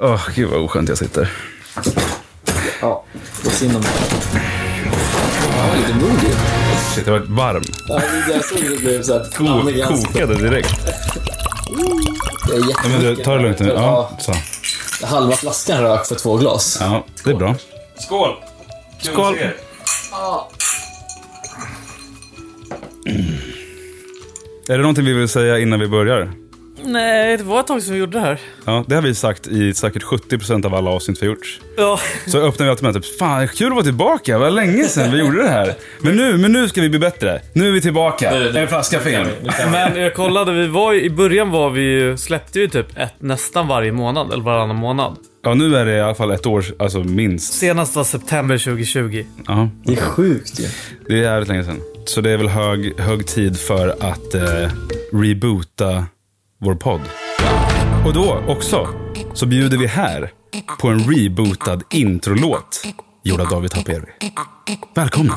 Åh, gud vad oskönt jag sitter. Ja, det är synd om mig. Han var lite modig. Shit, jag var varm. Ja, det- jag såg att det blev såhär... Ko kokade direkt. Det är Ja, men du, ta det lugnt nu. Ja, så. Halva flaskan rök för två glas. Ja, det är bra. Skål! Kul Skål. att se er. Är det någonting vi vill säga innan vi börjar? Nej, det var ett tag sedan vi gjorde det här. Ja, det har vi sagt i säkert 70% av alla avsnitt vi gjort. Ja. Så öppnar vi alltid med typ, fan kul att vara tillbaka, det var länge sedan vi gjorde det här. Men nu, men nu ska vi bli bättre. Nu är vi tillbaka. En flaska film. Men jag kollade, vi var ju, i början var vi ju, släppte ju typ ett nästan varje månad, eller varannan månad. Ja, nu är det i alla fall ett år, alltså minst. Senast var september 2020. Ja, Det är sjukt ju. det är jävligt länge sedan. Så det är väl hög, hög tid för att eh, reboota vår podd. Och då också så bjuder vi här på en rebootad introlåt gjord av David Taperi. Välkomna!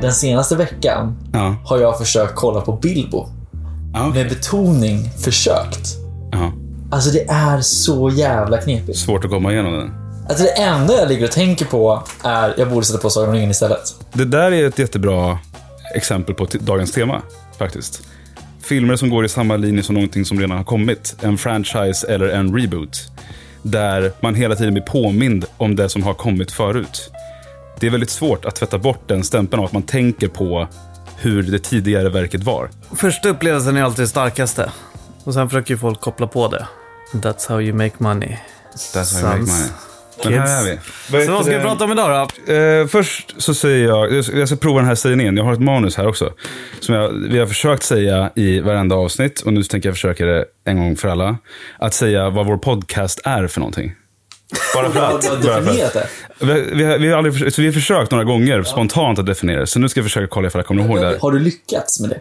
Den senaste veckan Ja, har jag försökt kolla på Bilbo. ja, Med betoning försökt. ja. Alltså det är så jävla knepigt. Svårt att komma igenom den. Alltså det enda jag ligger och tänker på är jag borde sätta på Sagan om ringen istället. Det där är ett jättebra exempel på dagens tema, faktiskt. Filmer som går i samma linje som någonting som redan har kommit. En franchise eller en reboot. Där man hela tiden blir påmind om det som har kommit förut. Det är väldigt svårt att tvätta bort den stämpeln av att man tänker på hur det tidigare verket var. Första upplevelsen är alltid det starkaste. Och sen försöker ju folk koppla på det. That's how you make money. That's how you make money. Men här är vi. Så vad ska vi prata om idag då? Eh, först så säger jag, jag ska- prova den här sägningen. Jag har ett manus här också. Som jag, vi har försökt säga i varenda avsnitt och nu tänker jag försöka det en gång för alla. Att säga vad vår podcast är för någonting. Bara för att. Bara för att. Vi, vi, har- vi, har aldrig, så vi har försökt några gånger spontant att definiera det. Så nu ska jag försöka kolla ifall jag kommer ihåg det här. Har du lyckats med det?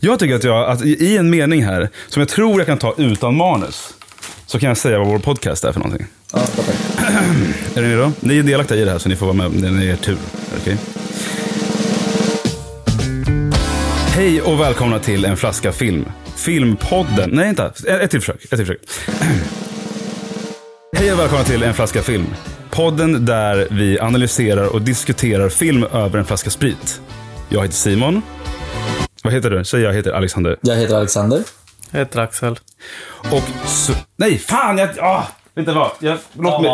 Jag tycker att jag, att i en mening här, som jag tror jag kan ta utan manus, så kan jag säga vad vår podcast är för någonting. Ja, perfekt. Är ni redo? Ni är delaktiga i det här så ni får vara med när det är er tur. Okej? Hej och välkomna till En flaska film. Filmpodden. Nej, inte. Ett ett till försök. Ett till försök. Hej och välkomna till En flaska film. Podden där vi analyserar och diskuterar film över en flaska sprit. Jag heter Simon. Vad heter du? Säg jag heter Alexander. Jag heter Alexander. Jag heter Axel. Och så... Nej, fan! Jag... Ah, vet du vad? Jag... Låt mig...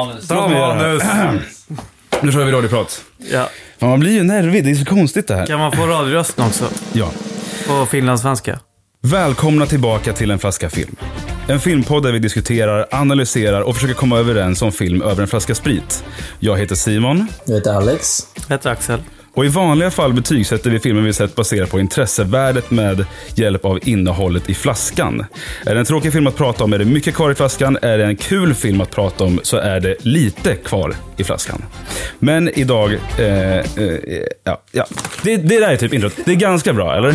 Det här. Nu kör vi radioprat. Ja. Fan, man blir ju nervig. Det är så konstigt det här. Kan man få radiorösten också? Ja. På finlandssvenska? Välkomna tillbaka till En flaska film. En filmpodd där vi diskuterar, analyserar och försöker komma överens om film över en flaska sprit. Jag heter Simon. Jag heter Alex. Jag heter Axel. Och i vanliga fall betygsätter vi filmer vi sett baserat på intressevärdet med hjälp av innehållet i flaskan. Är det en tråkig film att prata om är det mycket kvar i flaskan. Är det en kul film att prata om så är det lite kvar i flaskan. Men idag, eh, eh, ja, ja. Det, det där är typ introt. Det är ganska bra, eller?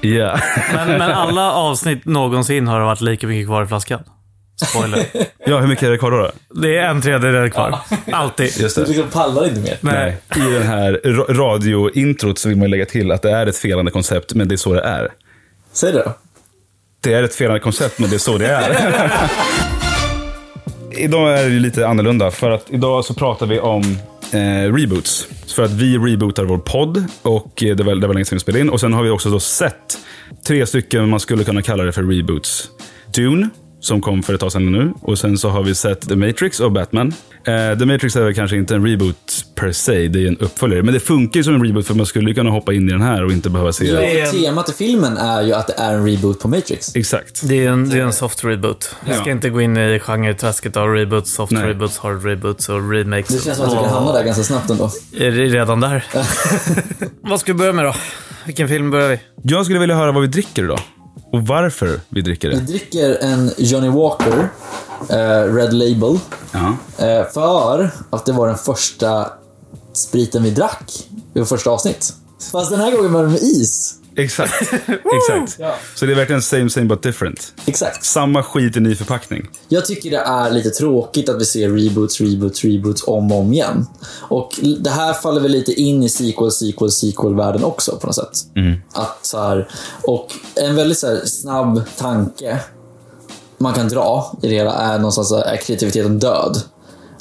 Ja. Men, men alla avsnitt någonsin har det varit lika mycket kvar i flaskan. Spoiler. ja, hur mycket är det kvar då? då? Det är en tredjedel kvar. Alltid. Just Du det. liksom pallar inte mer. Nej. I den här ra- radiointrot så vill man lägga till att det är ett felande koncept, men det är så det är. Säg det då. Det är ett felande koncept, men det är så det är. idag är det lite annorlunda, för att idag så pratar vi om eh, reboots. För att vi rebootar vår podd och eh, det var, det var länge sedan vi spelade in. Och sen har vi också då sett tre stycken, man skulle kunna kalla det för reboots. Dune, som kom för ett tag sedan nu. Och sen så har vi sett The Matrix och Batman. Eh, The Matrix är väl kanske inte en reboot per se, det är en uppföljare. Men det funkar ju som en reboot för man skulle kunna hoppa in i den här och inte behöva se... Ja, Det en- Temat i filmen är ju att det är en reboot på Matrix. Exakt. Det är en, det är en soft reboot. Jag ska Ja. inte gå in i genreträsket av reboots, soft Nej. reboots, hard reboots och remakes. Det känns som att vi kan hamna där ganska snabbt ändå. Är det redan där? Vad ska vi börja med då? Vilken film börjar vi? Jag skulle vilja höra vad vi dricker idag. Och varför vi dricker Vi det. dricker en Johnny Walker, eh, Red Label, Ja. eh, för att det var den första spriten vi drack i vårt första avsnitt. Fast den här gången var det med is. Exakt. Exakt. Ja. Så det är verkligen same same but different. Exakt. Samma skit i ny förpackning. Jag tycker det är lite tråkigt att vi ser reboots, reboots, reboots om och om igen. Och det här faller väl lite in i sequel, sequel, sequel-världen också på något sätt. Att så här, och en väldigt så här, snabb tanke man kan dra i det hela är någonstans är kreativiteten död.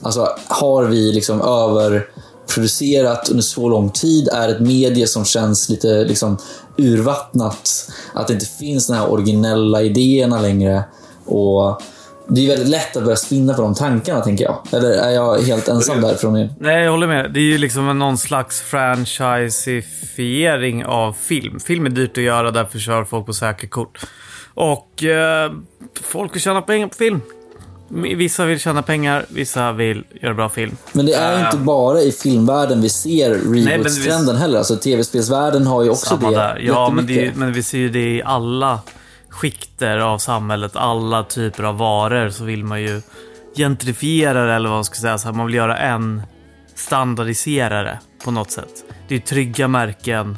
Alltså, har vi liksom överproducerat under så lång tid? Är ett medie som känns lite liksom urvattnat? Att det inte finns de här originella idéerna längre? Och det är väldigt lätt att börja spinna på de tankarna, tänker jag. Eller är jag helt ensam där från er? Nej, jag håller med. Det är ju liksom någon slags franchiseifiering av film. Film är dyrt att göra, därför kör folk på säkra kort. Och eh, folk vill tjäna pengar på film. Vissa vill tjäna pengar, vissa vill göra bra film. Men det är Eh, inte bara i filmvärlden vi ser reboots-trenden heller. Alltså, tv-spelsvärlden har ju också Samma det där. Ja, men, det, men vi ser ju det i alla skikter av samhället. Alla typer av varor så vill man ju gentrifiera det, eller vad man ska säga. Så här, man vill göra en standardiserare på något sätt. Det är trygga märken.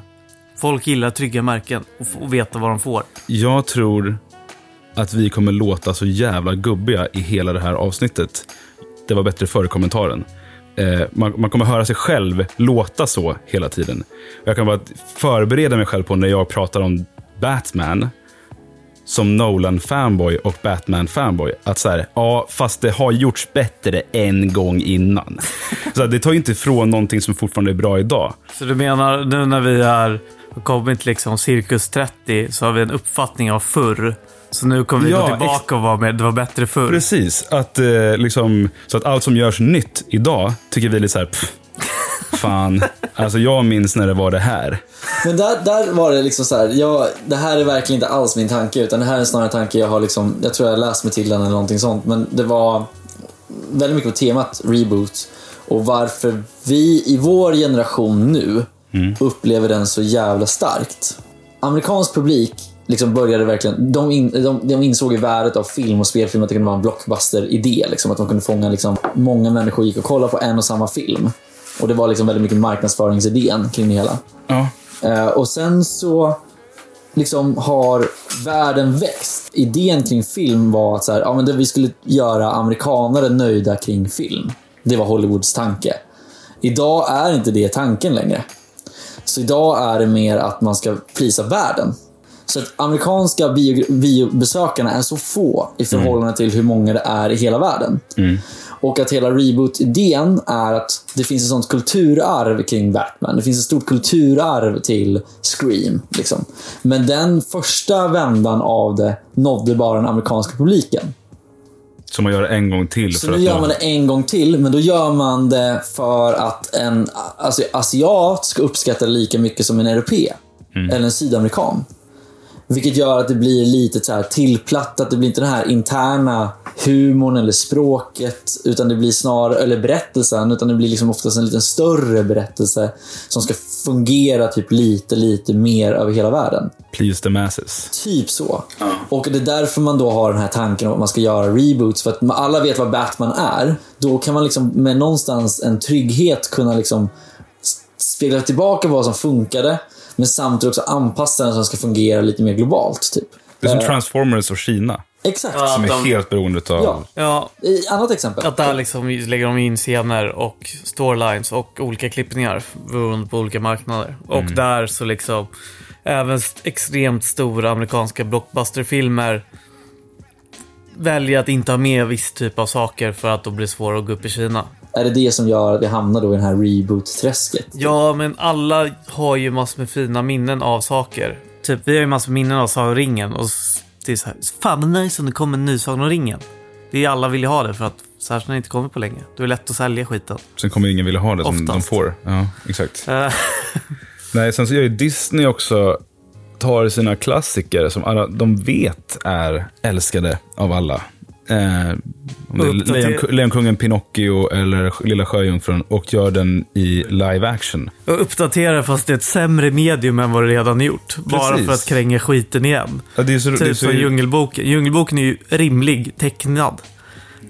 Folk gillar trygga märken och, och veta vad de får. Jag tror att vi kommer låta så jävla gubbiga i hela det här avsnittet. Det var bättre före kommentaren. Eh, man, man kommer höra sig själv låta så hela tiden. Jag kan bara förbereda mig själv på när jag pratar om Batman som Nolan-fanboy och Batman-fanboy. Att så här, ja, fast det har gjorts bättre en gång innan. så här, det tar ju inte ifrån någonting som fortfarande är bra idag. Så du menar, nu när vi är, har kommit liksom cirkus 30 så har vi en uppfattning av förr. Så nu kommer vi Ja, gå tillbaka och vara med, det var bättre förr. Precis, att, eh, liksom, så att allt som görs nytt idag tycker vi är lite så här, pff, fan, alltså jag minns när det var det här. Men där, där var det liksom så här, jag, det här är verkligen inte alls min tanke, utan det här är snarare en tanke jag har liksom, jag tror jag läst mig till den eller någonting sånt, men det var väldigt mycket på temat reboot och varför vi i vår generation nu upplever den så jävla starkt. Amerikansk publik liksom började verkligen, de, in, de, de insåg i värdet av film och spelfilm att det kunde vara en blockbuster-idé. Liksom, att de kunde fånga, liksom, många människor gick och kollade på en och samma film. Och det var liksom väldigt mycket marknadsföringsidén kring det hela. Ja. Eh, och sen så liksom har världen växt. Idén kring film var att så här, ja, men det, vi skulle göra amerikanare nöjda kring film. Det var Hollywoods tanke. Idag är inte det tanken längre. Så idag är det mer att man ska prisa världen. Så att amerikanska bio, biobesökarna är så få i förhållande till hur många det är i hela världen. Och att hela reboot-idén är att det finns ett sånt kulturarv kring Batman. Det finns ett stort kulturarv till Scream. Liksom. Men den första vändan av det nådde bara den amerikanska publiken. Så man gör det en gång till. Så nu gör man det en gång till, men då gör man det för att en alltså, asiat ska uppskatta det lika mycket som en europé. Eller en sydamerikan. Vilket gör att det blir lite så här tillplattat. Det blir inte den här interna humorn eller språket, utan det blir snarare, eller berättelsen, utan det blir liksom oftast en lite större berättelse som ska fungera typ lite, lite mer över hela världen. Please the masses. Typ så. Och det är därför man då har den här tanken om att man ska göra reboots. För att man- alla vet vad Batman är. Då kan man liksom med någonstans en trygghet kunna liksom spegla tillbaka vad som funkade. Men samtidigt också anpassa den så att den ska fungera lite mer globalt. Typ. Det är som Eh, Transformers och Kina. Exakt. Ja. Som är de- helt beroende av... Ja. Ja, I- Annat exempel. Att där liksom lägger de in scener och storylines och olika klippningar beroende på olika marknader. Och där så liksom även extremt stora amerikanska blockbusterfilmer väljer att inte ha med viss typ av saker för att då blir svårare att gå upp i Kina. Är det det som gör att vi hamnar då i det här reboot-träsket? Ja, men alla har ju massor med fina minnen av saker. Typ, vi har ju massor med minnen av Sagan om ringen och det är så här, fan vad nice om det kommer en ny Sagan om ringen. Det är alla vill ju ha det för att särskilt när det inte kommer på länge. Då är det lätt att sälja skiten. Sen kommer ingen vilja ha det som de Oftast. får. Ja, exakt. Eh, Nej, sen så gör ju Disney också, tar sina klassiker som alla, de vet är älskade av alla. Eh, är Lejon, Lejonkungen, Pinocchio eller Lilla Sjöjungfrun och gör den i live action. och uppdatera fast det är ett sämre medium än vad det redan gjort. Bara Precis. för att kränga skiten igen. Ja, det är så, det är Typ så, som Djungelboken. Djungelboken är ju rimlig tecknad.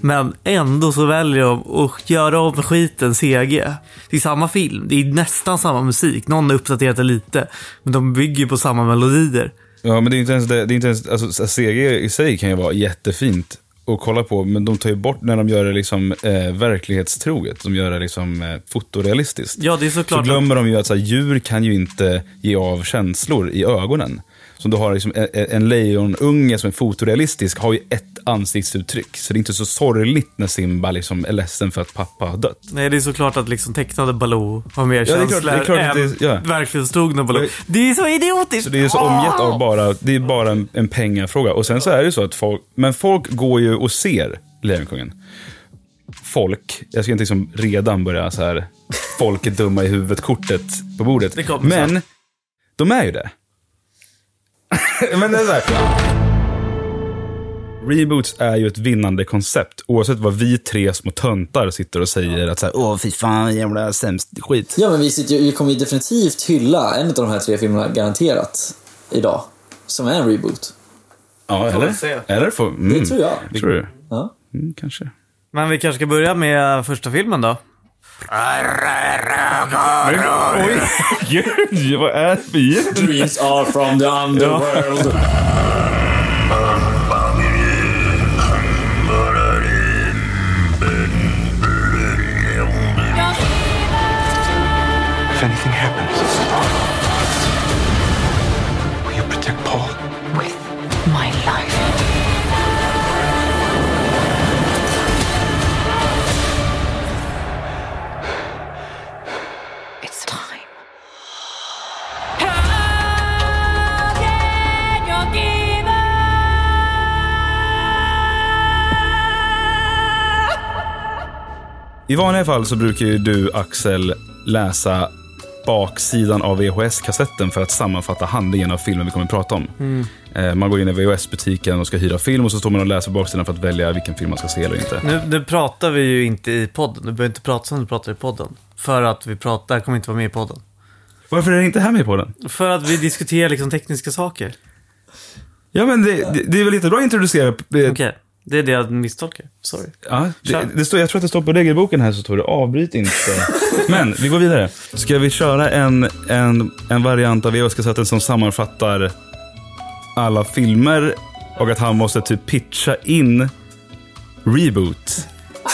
Men ändå så väljer de att göra om skiten CG. Det är samma film, det är nästan samma musik. Någon har uppdaterat det lite. Men de bygger på samma melodier. Ja, men det är inte ens det. det är inte ens, alltså, CG i sig kan ju vara jättefint att kolla på, men de tar ju bort när de gör det liksom eh, verklighetstroget. De gör det liksom eh, fotorealistiskt. Ja, det är Så såklart. glömmer de ju att så här, djur kan ju inte ge av känslor i ögonen. Så du har liksom en, en lejonunge som är fotorealistisk har ju ett ansiktsuttryck. Så det är inte så sorgligt när Simba liksom är ledsen för att pappa har dött. Nej, det är såklart att liksom tecknade Baloo har mer det är klart- känslor det är klart att än det- ja. verklighetstrogna Baloo. Ja. Det är så idiotiskt! Så det är så omgett av bara, det är bara en, en pengafråga. Och sen så är det så att folk, men folk går ju och ser Lejonkungen. Folk, jag ska inte liksom redan börja så här, folk är dumma i huvudet-kortet på bordet. Det men de är ju det. men det är så här. Reboots är ju ett vinnande koncept. Oavsett vad vi tre små töntar sitter och säger att så här, åh fy fan jävla sämst skit. Ja, men vi, sitter, vi kommer ju definitivt hylla en av de här tre filmerna garanterat idag. Som är en reboot. Ja, eller? vi se. Eller? Får, mm. Det tror jag. Tror du? Ja. Mm, kanske. Men vi kanske ska börja med första filmen då? Oj, gud, vad är det för? Dreams are from the underworld. I vanliga fall så brukar ju du, Axel, läsa baksidan av VHS-kassetten för att sammanfatta handlingen av filmen vi kommer att prata om. Eh, Man går in i VHS-butiken och ska hyra film och så står man och läser baksidan för att välja vilken film man ska se eller inte. Nu, nu pratar vi ju inte i podden. Du behöver inte prata som du pratar i podden. För att vi pratar, det kommer inte vara med i podden. Varför är det inte här med på den? För att vi diskuterar liksom tekniska saker. Ja, men det, det, det är väl jättebra att introducera... Det, Okej, det är det jag misstolkar. Sorry. Ja, det, det står, jag tror att det står på regelboken här så står det avbryt inte. Men vi går vidare. Ska vi köra en, en, en variant av VHS-kassetten som sammanfattar alla filmer och att han måste typ pitcha in reboot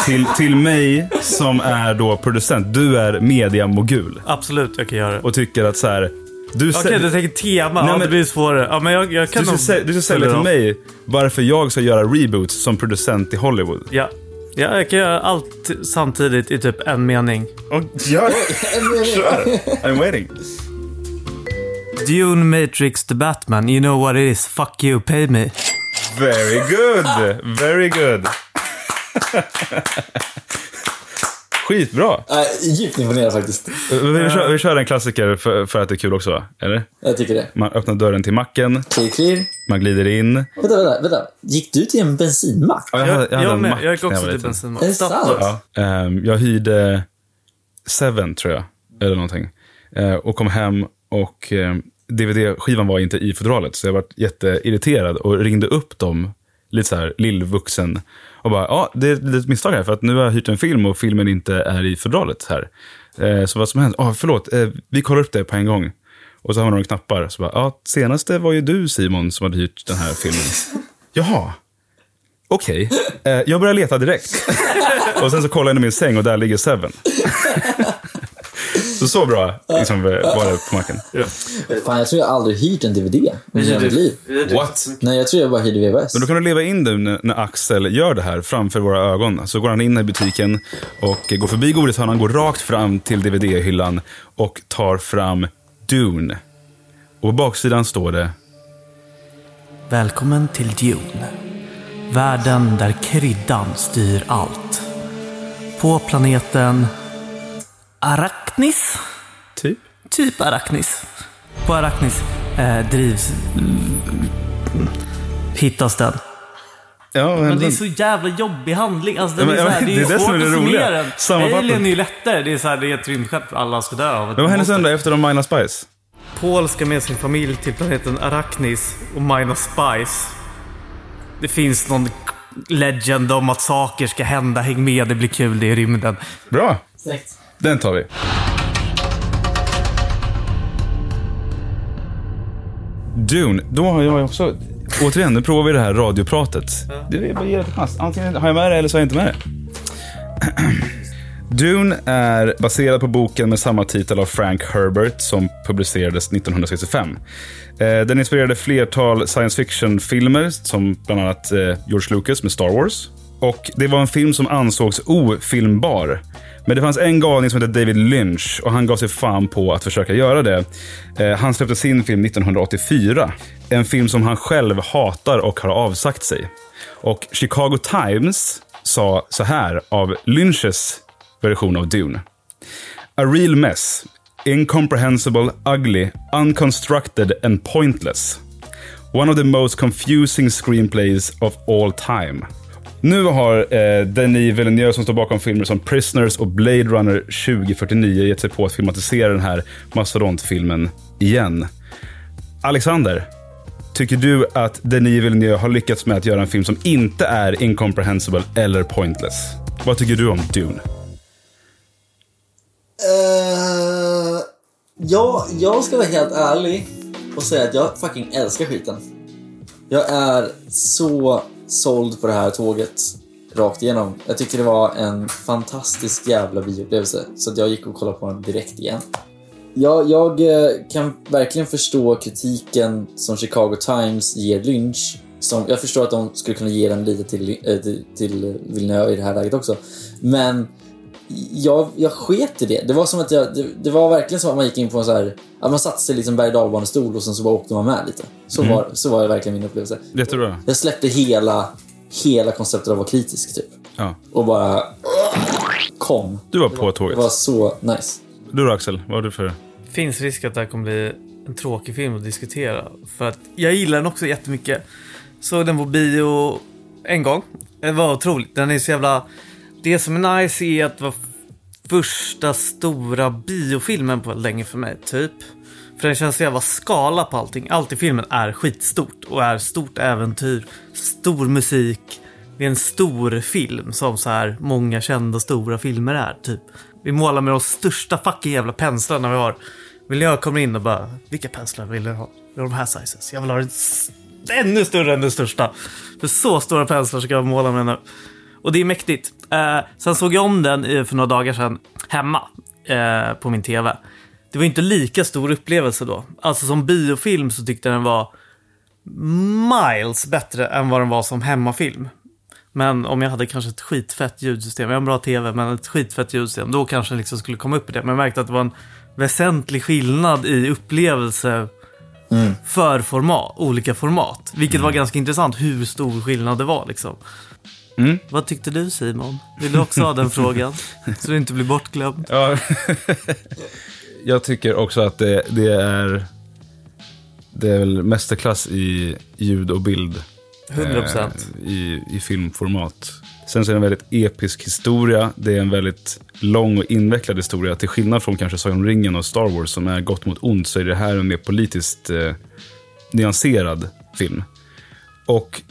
till, till mig som är då producent. Du är mediamogul Absolut, jag kan göra det. och tycker att så här. Du, Okej, sä- du tänker tema. Nej, ja, men- det blir svårare. Ja, men jag, jag kan du, ska, nog sä- du ska sälja till mig varför jag ska göra reboots som producent i Hollywood. Ja. ja, jag kan göra allt samtidigt i typ en mening. Och gör Kör! I'm waiting. Dune, Matrix, The Batman. You know what it is. Fuck you, pay me. Very good! Very good. Skitbra. Äh, djupt imponerad faktiskt. Vi, vi, kör, vi kör en klassiker för, för att det är kul också, va? Eller? Jag tycker det. Man öppnar dörren till macken, Clear, clear. man glider in. Vänta, vänta, vänta. Gick du till en bensinmack? Ja, jag, Jag, hade, jag jag, en med. mack Jag gick också till bensinmack. Är det sant? Ja, ehm, jag hyrde Seven, tror jag. Eller någonting. Eh, och kom hem och ehm, DVD-skivan var inte i fodralet. Så jag var jätteirriterad och ringde upp dem, lite så här lillvuxen. Och bara, ja, det är ett misstag här för att nu har jag hyrt en film och filmen inte är i fodralet här. Eh, så vad som hänt? Ah, förlåt, eh, vi kollar upp det på en gång. Och så har man några knappar. Så bara, ja, senaste var ju du Simon som hade hyrt den här filmen. Jaha. Okej, eh, jag börjar leta direkt. och sen så kollar jag in i min säng och där ligger Seven. så så bra liksom, var det på marken. Fan, jag tror jag aldrig hyrt en DVD i hela mitt liv. What? Nej, jag tror jag bara hyrde VHS. Men då kan du leva in det när, när Axel gör det här framför våra ögon. Så går han in i butiken och går förbi godishörnan, går rakt fram till DVD-hyllan och tar fram Dune. Och på baksidan står det Välkommen till Dune. Världen där kryddan styr allt. På planeten Arachnis. typ. Typ Arachnis. På Arachnis eh, drivs... mm, hittas den. Ja, Men det är så jävla jobbig handling. Alltså, den Ja, är, men- så här, det är, det är det svårt är det att summera den. Alien är ju lättare. Det är, så här, det är ett rymdskepp. Alla ska dö av Men vad händer sen då efter de minar Spice? Paul ska med sin familj till planeten Arachnis och mina Spice. Det finns någon legend om att saker ska hända. Häng med, det blir kul, det är rymden. Bra, Snyggt. Den tar vi. Dune, då har jag också... Återigen, nu provar vi det här radiopratet. Det är bara ge det en chans. Antingen har jag med det eller så har jag inte med det. Dune är baserad på boken med samma titel av Frank Herbert som publicerades 1965. Eh, Den inspirerade flertal science fiction-filmer som bland annat eh, George Lucas med Star Wars. Och Det var en film som ansågs ofilmbar. Men det fanns en galning som hette David Lynch och han gav sig fan på att försöka göra det. Eh, Han släppte sin film 1984. En film som han själv hatar och har avsagt sig. Och Chicago Times sa så här av Lynches version av Dune. A real mess. Incomprehensible, ugly, unconstructed and pointless. One of the most confusing screenplays of all time. Nu har eh, Denis Villeneuve som står bakom filmer som Prisoners och Blade Runner 2049 gett sig på att filmatisera den här mastodontfilmen igen. Alexander, tycker du att Denis Villeneuve har lyckats med att göra en film som inte är incomprehensible eller pointless? Vad tycker du om Dune? Uh, ja, jag ska vara helt ärlig och säga att jag fucking älskar skiten. Jag är så såld på det här tåget rakt igenom. Jag tycker det var en fantastisk jävla bioupplevelse. Så att jag gick och kollade på den direkt igen. Jag, jag kan verkligen förstå kritiken som Chicago Times ger Lynch. Som, jag förstår att de skulle kunna ge den lite till, eh, till, till Villeneuve i det här läget också. Men jag, jag sket i det. Det var som att jag, det, det var verkligen som att man gick in på en så här, att man satte sig liksom berg och dalbanestol och sen så bara åkte man med lite. Så, var, så var det verkligen min upplevelse. Jättebra. Jag släppte hela, hela konceptet av att vara kritisk typ. Ja. Och bara kom. Du var på Det tåget. var så nice. Du då Axel, vad har du för... finns risk att det här kommer bli en tråkig film att diskutera. För att jag gillar den också jättemycket. Såg den på bio en gång. Det var otroligt. Den är så jävla... Det som är nice är att det var första stora biofilmen på länge för mig, typ. För den känns så jävla skala på allting. Allt i filmen är skitstort och är stort äventyr, stor musik. Det är en stor film som så här många kända stora filmer är, typ. Vi målar med de största fucking jävla penslarna vi har. Miljö kommer in och bara, vilka penslar vill du ha? Vill de här sizes. Jag vill ha den ännu större än den största. För så stora penslar ska jag måla med nu. Och det är mäktigt. Eh, sen såg jag om den för några dagar sedan hemma eh, på min tv. Det var inte lika stor upplevelse då. Alltså som biofilm så tyckte den var miles bättre än vad den var som hemmafilm. Men om jag hade kanske ett skitfett ljudsystem, jag har en bra tv, men ett skitfett ljudsystem, då kanske den liksom skulle komma upp i det. Men jag märkte att det var en väsentlig skillnad i upplevelse för format, olika format. Vilket var ganska intressant hur stor skillnad det var liksom. Mm. Vad tyckte du Simon? Vill du också ha den frågan? Så du inte blir bortglömd. Ja. jag tycker också att det, det är... Det är väl mästerklass i ljud och bild. 100%. eh, i, i filmformat. Sen så är det en väldigt episk historia. Det är en väldigt lång och invecklad historia. Till skillnad från kanske Sagan om ringen och Star Wars som är gott mot ont så är det här en mer politiskt eh, nyanserad film. Och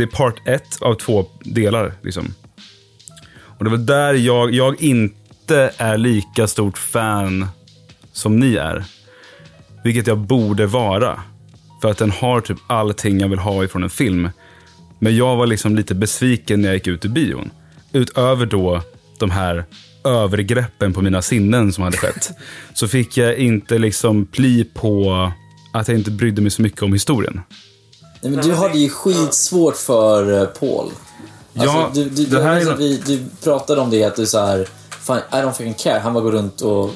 det är part ett av två delar. Liksom. Och det var där jag, jag inte är lika stort fan som ni är. Vilket jag borde vara. För att den har typ allting jag vill ha ifrån en film. Men jag var liksom lite besviken när jag gick ut ur bion. Utöver då de här övergreppen på mina sinnen som hade skett. så fick jag inte liksom pli på att jag inte brydde mig så mycket om historien. Nej, men du hade ju skitsvårt för eh, Paul. Alltså, Ja, du, du, det här det är- vi, du pratade om det, att du så här, fan, I don't fucking care. Han bara går runt och...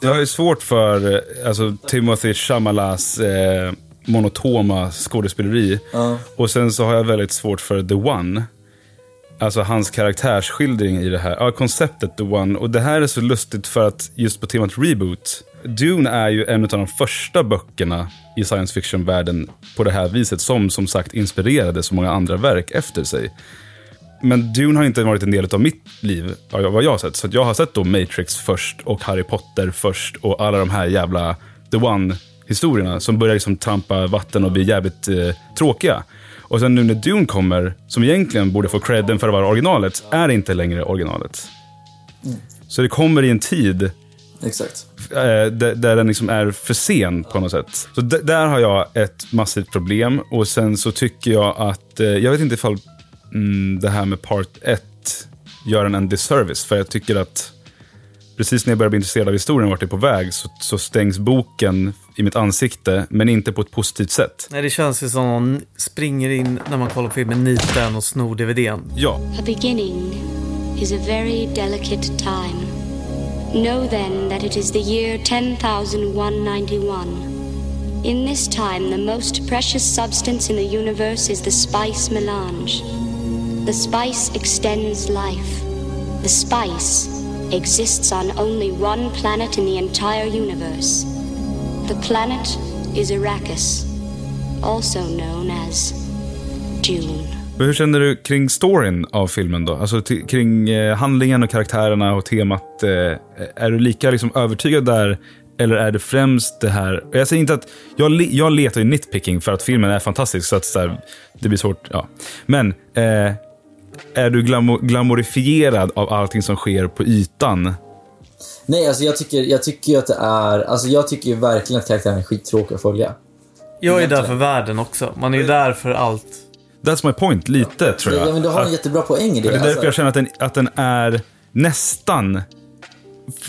Jag har ju svårt för eh, alltså, Timothy Chamalas eh, monotoma skådespeleri. Ja. Och sen så har jag väldigt svårt för The One. Alltså hans karaktärsskildring i det här. Ja, konceptet The One. Och det här är så lustigt för att just på temat reboot. Dune är ju en av de första böckerna i science fiction-världen på det här viset. Som som sagt inspirerade så många andra verk efter sig. Men Dune har inte varit en del av mitt liv, vad jag har sett. Så jag har sett då Matrix först och Harry Potter först och alla de här jävla The One-historierna som börjar liksom trampa vatten och bli jävligt eh, tråkiga. Och sen nu när Dune kommer, som egentligen borde få credden för att vara originalet, är inte längre originalet. Så det kommer i en tid Exakt. eh, där, där den liksom är för sen på något sätt. Så d- där har jag ett massivt problem. Och sen så tycker jag att, eh, jag vet inte ifall mm, det här med part 1 gör en en disservice. För jag tycker att precis när jag börjar bli intresserad av historien vart det är på väg så, så stängs boken i mitt ansikte, men inte på ett positivt sätt. Nej, det känns ju som någon springer in när man kollar på filmen Niten och snor DVDn. Ja, A beginning is a very delicate time. Know then that it is the year 10,191. In this time, the most precious substance in the universe is the spice melange. The spice extends life. The spice exists on only one planet in the entire universe. The planet is Arrakis, also known as Dune. Men hur känner du kring storyn av filmen då? Alltså kring eh, handlingen och karaktärerna och temat. Eh, är du lika liksom, övertygad där? Eller är det främst det här... Jag säger inte att... Jag, le- jag letar ju nitpicking för att filmen är fantastisk, så att så här, det blir svårt. Ja. Men eh, är du glamo- glamorifierad av allting som sker på ytan? Nej, alltså jag tycker, jag tycker att det är... Alltså jag tycker ju verkligen att karaktären är skittråkig att följa. Jag är där för världen också. Man är ju där för allt. That's my point, lite tror jag. Ja, men du har en Att- jättebra poäng i det. det är därför alltså. jag känner att den, att den är nästan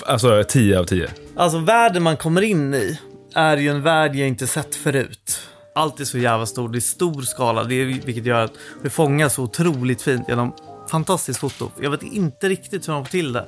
alltså 10 av 10. Alltså världen man kommer in i är ju en värld jag inte sett förut. Allt är så jävla stort, det är stor skala, det är, vilket gör att det fångas så otroligt fint genom fantastiskt foto. Jag vet inte riktigt hur de får till det.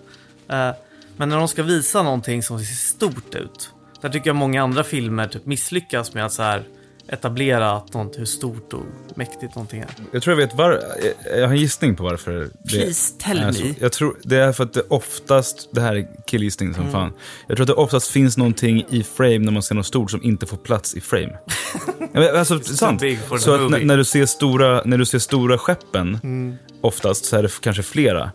Eh, men när de ska visa någonting som ser stort ut, där tycker jag många andra filmer typ misslyckas med att så här etablera att något, hur stort och mäktigt någonting är. Jag tror jag vet var, jag- jag har en gissning på varför det Please tell är me. så. Jag tror det är för att det oftast, det här är killgissning Mm. som fan. Jag tror att det oftast finns någonting i frame när man ser något stort som inte får plats i frame. Alltså, sant. Så att när, när, du ser stora, när du ser stora skeppen, Mm. oftast så är det kanske flera.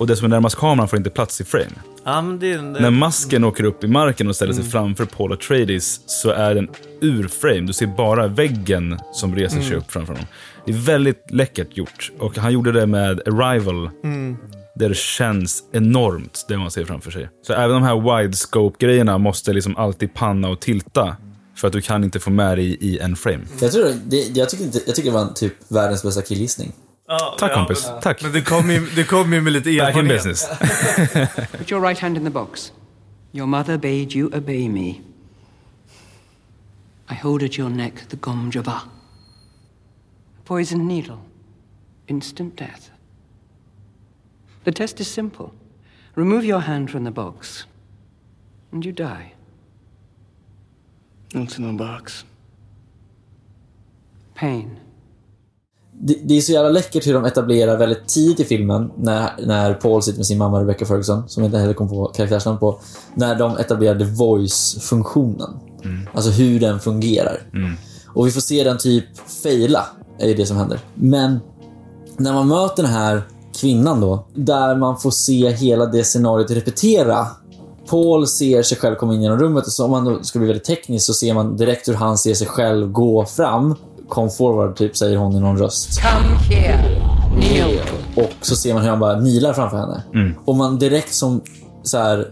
Och det som är närmast kameran får inte plats i frame. Ja, men det, det, När masken åker upp i marken och ställer sig Mm. framför Paul Atreides så är den ur frame. Du ser bara väggen som reser Mm. sig upp framför honom. Det är väldigt läckert gjort. Och han gjorde det med Arrival. Mm. Där det känns enormt, det man ser framför sig. Så även de här widescope-grejerna måste liksom alltid panna och tilta. För att du kan inte få med dig i en frame. Jag, tror det, jag, tycker inte, jag tycker det var typ världens bästa killgissning. Ja, Tack ja, kompis, men- tack. Men du kom ju, du kom ju med lite Back in erfarenhet. business. Put your right hand in the box. Your mother bade you obey me. I hold at your neck the Gom Jabba. A poisoned needle. Instant death. The test is simple. Remove your hand from the box, and you die. What's in the box? Pain. Det, det är så jävla läckert hur de etablerar väldigt tidigt i filmen, när, när Paul sitter med sin mamma Rebecca Ferguson, som jag inte heller kom på karaktärsnamn på, när de etablerade voice-funktionen. Alltså hur den fungerar. Och vi får se den typ faila, är ju det som händer. Men när man möter den här kvinnan då, där man får se hela det scenariot repetera. Paul ser sig själv komma in genom rummet och så om man då ska bli väldigt teknisk så ser man direkt hur han ser sig själv gå fram. Come forward, typ, säger hon i någon röst. Come here. Kneel. Och så ser man hur han bara nilar framför henne. Och man direkt som så här,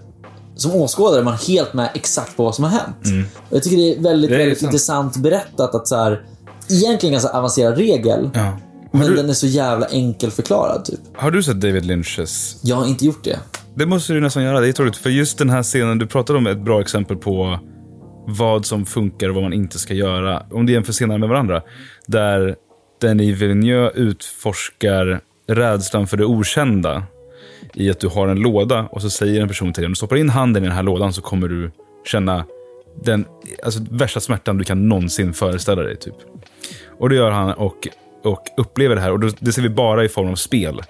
som åskådare, man är helt med exakt på vad som har hänt. Och jag tycker det är väldigt, Det är väldigt sant. intressant berättat att så här, egentligen ganska avancerad regel, Ja. men du- den är så jävla enkel förklarad typ. Har du sett David Lynches Jag har inte gjort det. Det måste du nästan göra. Det är troligt. För just den här scenen, du pratade om ett bra exempel på vad som funkar och vad man inte ska göra. Om det jämför senare med varandra. Där Denis Villeneuve utforskar rädslan för det okända. I att du har en låda och så säger en person till dig, om du stoppar in handen i den här lådan så kommer du känna den alltså, värsta smärtan du kan någonsin föreställa dig. Typ. Och det gör han och, och upplever det här. Och då, det ser vi bara i form av spel.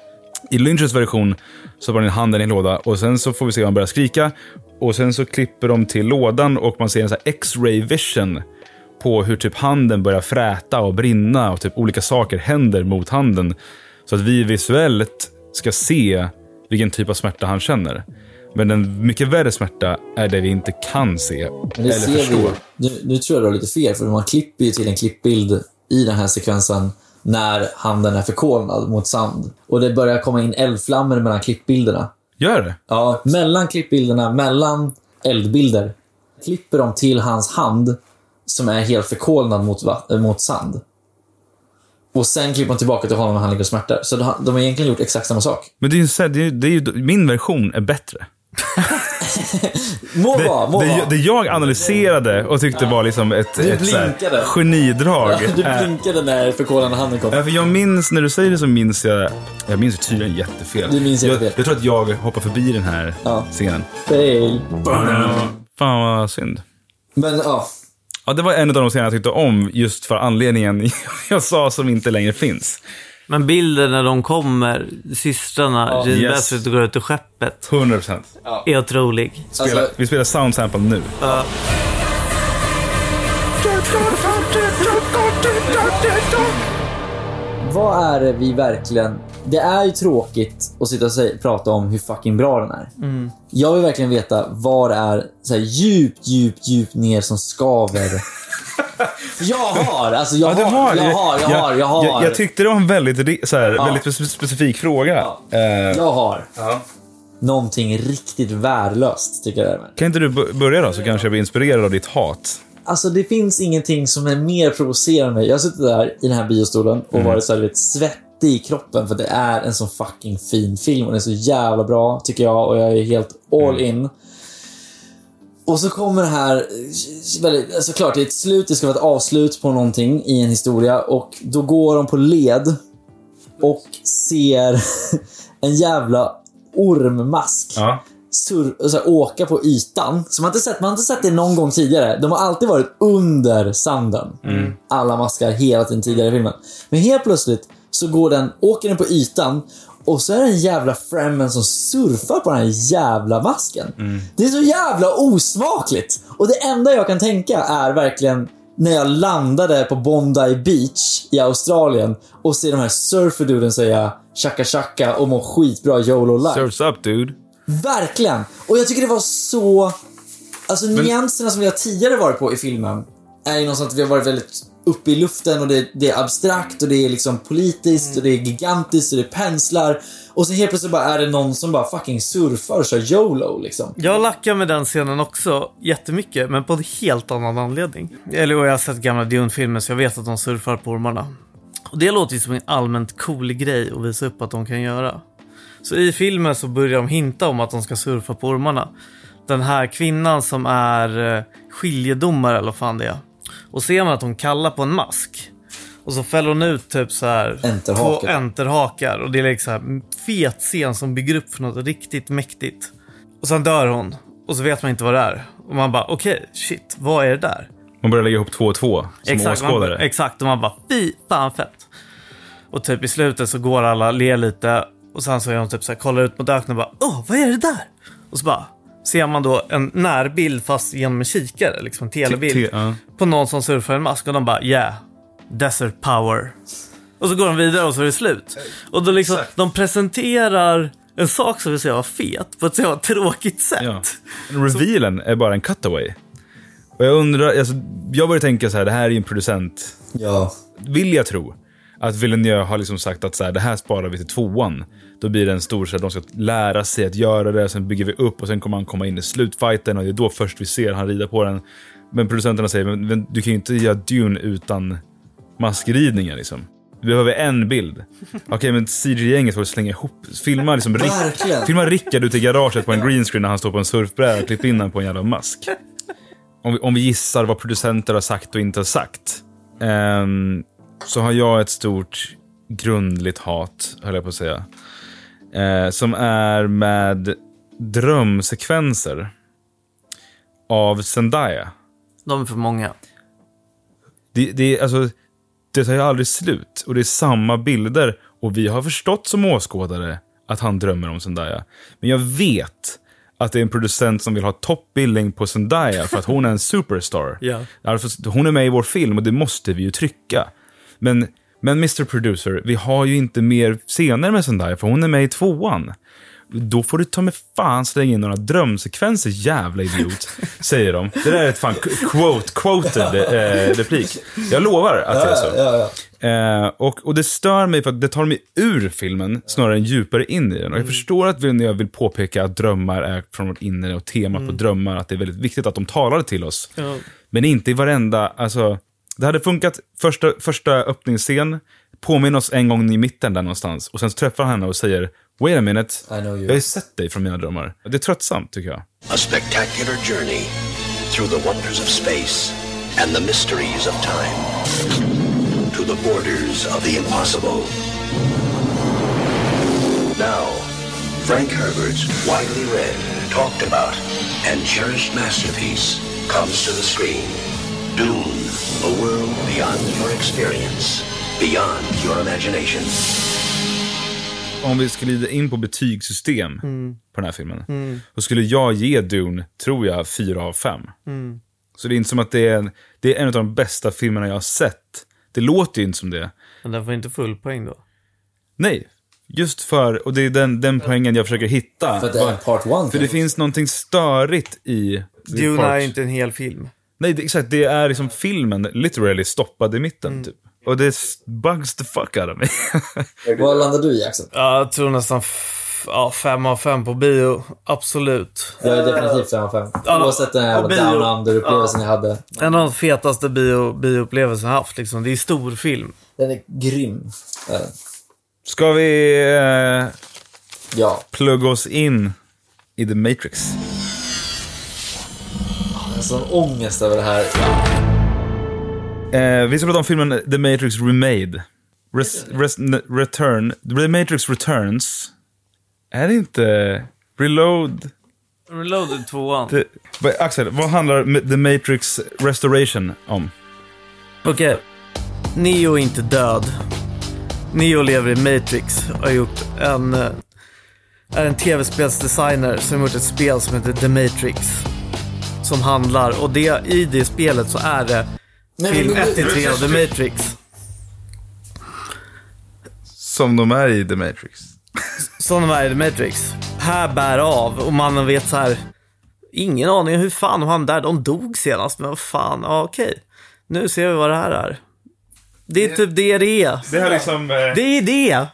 I Lynches version så har han handen i en låda och sen så får vi se han börjar skrika. Och sen så klipper de till lådan och man ser en sån X-ray vision på hur typ handen börjar fräta och brinna och typ olika saker händer mot handen. Så att vi visuellt ska se vilken typ av smärta han känner. Men en mycket värre smärta är det vi inte kan se eller förstå. Nu, nu tror jag du har lite fel, för man klipper ju till en klippbild i den här sekvensen när handen är förkolnad mot sand. Och det börjar komma in eldflammor mellan klippbilderna. Gör det? Ja, mellan klippbilderna, mellan eldbilder, klipper de till hans hand som är helt förkolnad mot, mot sand. Och sen klipper de tillbaka till honom när han ligger och smärtar. Så de, har egentligen gjort exakt samma sak. Men det är ju, det är, det är ju, min version är bättre. Må Det, vara, må det, vara. det jag analyserade och tyckte var liksom ett, Du ett så blinkade. genidrag. Du Eh, blinkade när förkolande handen kom. Ja, för jag minns, när du säger det så minns jag, jag minns tydligen jättefel. Du minns jättefel. Jag, jag tror att jag hoppar förbi den här Ja. scenen. Fail. Fan vad synd. Men ja, Ja, det var en av de scener jag tyckte om just för anledningen jag sa som inte längre finns. Men bilden när de kommer, systrarna, Gene Yes. Bassett går ut ur skeppet, 100 procent. är otrolig. Spela, Alltså- vi spelar sound sample nu. vad är det vi verkligen... Det är ju tråkigt att sitta och säga, prata om hur fucking bra den är. Jag vill verkligen veta vad det är så här, djupt, djupt, djupt ner som skaver. Jag har, alltså jag, Ja, har, jag har, jag har, jag har. Jag, jag tyckte det var en väldigt, så här, väldigt spe- specifik fråga. Eh, Jag har. Någonting riktigt värdelöst, tycker jag det är. kan inte du börja då, så kanske jag blir inspirerad av ditt hat. Alltså det finns ingenting som är mer provocerande. Jag har suttit där i den här biostolen och varit så här, du vet, svettig i kroppen för det är en så fucking fin film och den är så jävla bra, tycker jag. Och jag är helt all in. Och så kommer det här, väldigt, såklart det är ett slut, det ska vara ett avslut på någonting i en historia och då går de på led och ser en jävla ormmask Ja. sur, här, åka på ytan. Så man har, inte sett, man har inte sett det någon gång tidigare. De har alltid varit under sanden. Alla maskar hela tiden tidigare i filmen. Men helt plötsligt så går den, åker den på ytan och så är det en jävla Fremen som surfar på den här jävla masken. Det är så jävla osmakligt. Och det enda jag kan tänka är verkligen när jag landade på Bondi Beach i Australien och ser de här surferduden säga chaka chaka och må skitbra YOLO life. Surfs up dude. Verkligen! Och jag tycker det var så... Alltså nyanserna som vi har tidigare varit på i filmen är ju någonstans att vi har varit väldigt uppe i luften och det, det är abstrakt och det är liksom politiskt och det är gigantiskt och det är penslar. Och sen helt plötsligt bara är det någon som bara fucking surfar och kör YOLO liksom. Jag lackar med den scenen också jättemycket, men på en helt annan anledning. Eller och jag har sett gamla Dune-filmer så jag vet att de surfar på ormarna. Och det låter ju som en allmänt cool grej att visa upp att de kan göra. Så i filmen så börjar de hinta om att de ska surfa på ormarna. Den här kvinnan som är eh, skiljedomare eller vad fan det är. Och ser man att hon kallar på en mask. Och så fäller hon ut typ så här Enterhakar. två enterhakar. Och det är liksom fet scen som bygger upp för något riktigt mäktigt. Och sen dör hon. Och så vet man inte vad det är. Och man bara, okej, shit, vad är det där? Man börjar lägga ihop två och två som Exakt, man, åskådare. exakt, och man bara, fy fan fett. Och typ i slutet så går alla, ler lite. Och sen så är de typ så här, kollar ut mot öknen och bara, åh, vad är det där? Och så bara, ser man då en närbild fast genom en kikare, liksom en telebild. Te- ja. På någon som surfar en mask och de bara, yeah, desert power. Och så går de vidare och så är det slut. Och då liksom, de presenterar en sak som vi säger var fet på ett så tråkigt sätt. Ja. Revealen är bara en cutaway. Och jag undrar, alltså, jag börjar tänka så här, det här är ju en producent. Ja. Vill jag tro att Villeneuve har liksom sagt att så här, det här sparar vi till tvåan. Då blir det en stor, så att de ska lära sig att göra det, sen bygger vi upp och sen kommer han komma in i slutfighten och det är då först vi ser han rida på den. Men producenterna säger, men, du kan ju inte göra Dune utan maskridningar liksom. Vi behöver en bild. Okej, men CG-gänget får slänga ihop, filma liksom. Rick, filma Rickard ute i garaget på en green screen när han står på en surfbräda och klippa in honom på en jävla mask. Om vi, om vi gissar vad producenter har sagt och inte har sagt. ehm, så har jag ett stort grundligt hat, höll jag på att säga. Eh, som är med drömsekvenser av Zendaya. De är för många. Det, det, alltså, det tar ju aldrig slut och det är samma bilder. Och vi har förstått som åskådare att han drömmer om Zendaya. Men jag vet att det är en producent som vill ha toppbilling på Zendaya för att hon är en superstar. Ja. Därför- Hon är med i vår film och det måste vi ju trycka. Men, men Mr Producer, vi har ju inte mer scener med Zendaya för hon är med i tvåan. Då får du ta med fan slänga in några drömsekvenser, jävla idiot. Säger de. Det där är ett fan quote, quoted eh, replik. Jag lovar att det är så. Ja, ja. Eh, och, och det stör mig för att det tar mig ur filmen snarare än djupare in i den. Och jag förstår att Villeneuve vill påpeka att drömmar är från vårt inre och temat på drömmar, att det är väldigt viktigt att de talar till oss. Men inte i varenda, alltså, det hade funkat första, första öppningsscen, påminn oss en gång i mitten där någonstans, och sen träffar han henne och säger Wait a minute, I know you. jag har ju sett dig från mina drömmar. Det är tröttsamt tycker jag. A spectacular journey through the wonders of space and the mysteries of time. To the borders of the impossible. Now, Frank Herbert's widely read, talked about, and cherished masterpiece comes to the screen. Dune, a world beyond your experience, beyond your imagination. Om vi ska glida in på betygssystem på den här filmen, då skulle jag ge Dune, tror jag, fyra av fem. Så det är inte som att det är, en, det är en av de bästa filmerna jag har sett. Det låter ju inte som det. Men den får inte full poäng då. Nej, just för, och det är den, den poängen jag försöker hitta. För det part one. För det finns någonting störigt i... Dune part- är inte en hel film. Nej, det, exakt. Det är liksom filmen literally stoppad i mitten, typ. Och det bugs the fuck out of me. Vad landar du i Axel? Ja, jag tror nästan ja, fem av fem på bio. Absolut. Jag är definitivt 5 av 5. Ja, Oavsett den här down under-upplevelsen jag hade. En av de fetaste bio, bioupplevelser jag haft. Liksom. Det är stor film. Den är grym. Ska vi eh, Ja. plugga oss in i The Matrix? En sån ångest över det här. Eh, vi ska prata om filmen The Matrix Remade. Res, res, return. The Matrix Returns. Är det inte Reload? Det, vad- Axel, vad handlar The Matrix Restoration om? Okej. Neo är inte död. Neo lever i Matrix och har gjort en... eh, Är en tv-spelsdesigner som har gjort ett spel som heter The Matrix. Som handlar, och det, i det spelet så är det Nej, film men- 1 till 3 av The Matrix. Som de är i The Matrix. Som de är i The Matrix. Här bär av och mannen vet så här. Ingen aning hur fan var han där? De dog senast, men vad fan, ja okej. Nu ser vi vad det här är. Det är typ det det är. Det här liksom... Eh, Det är det!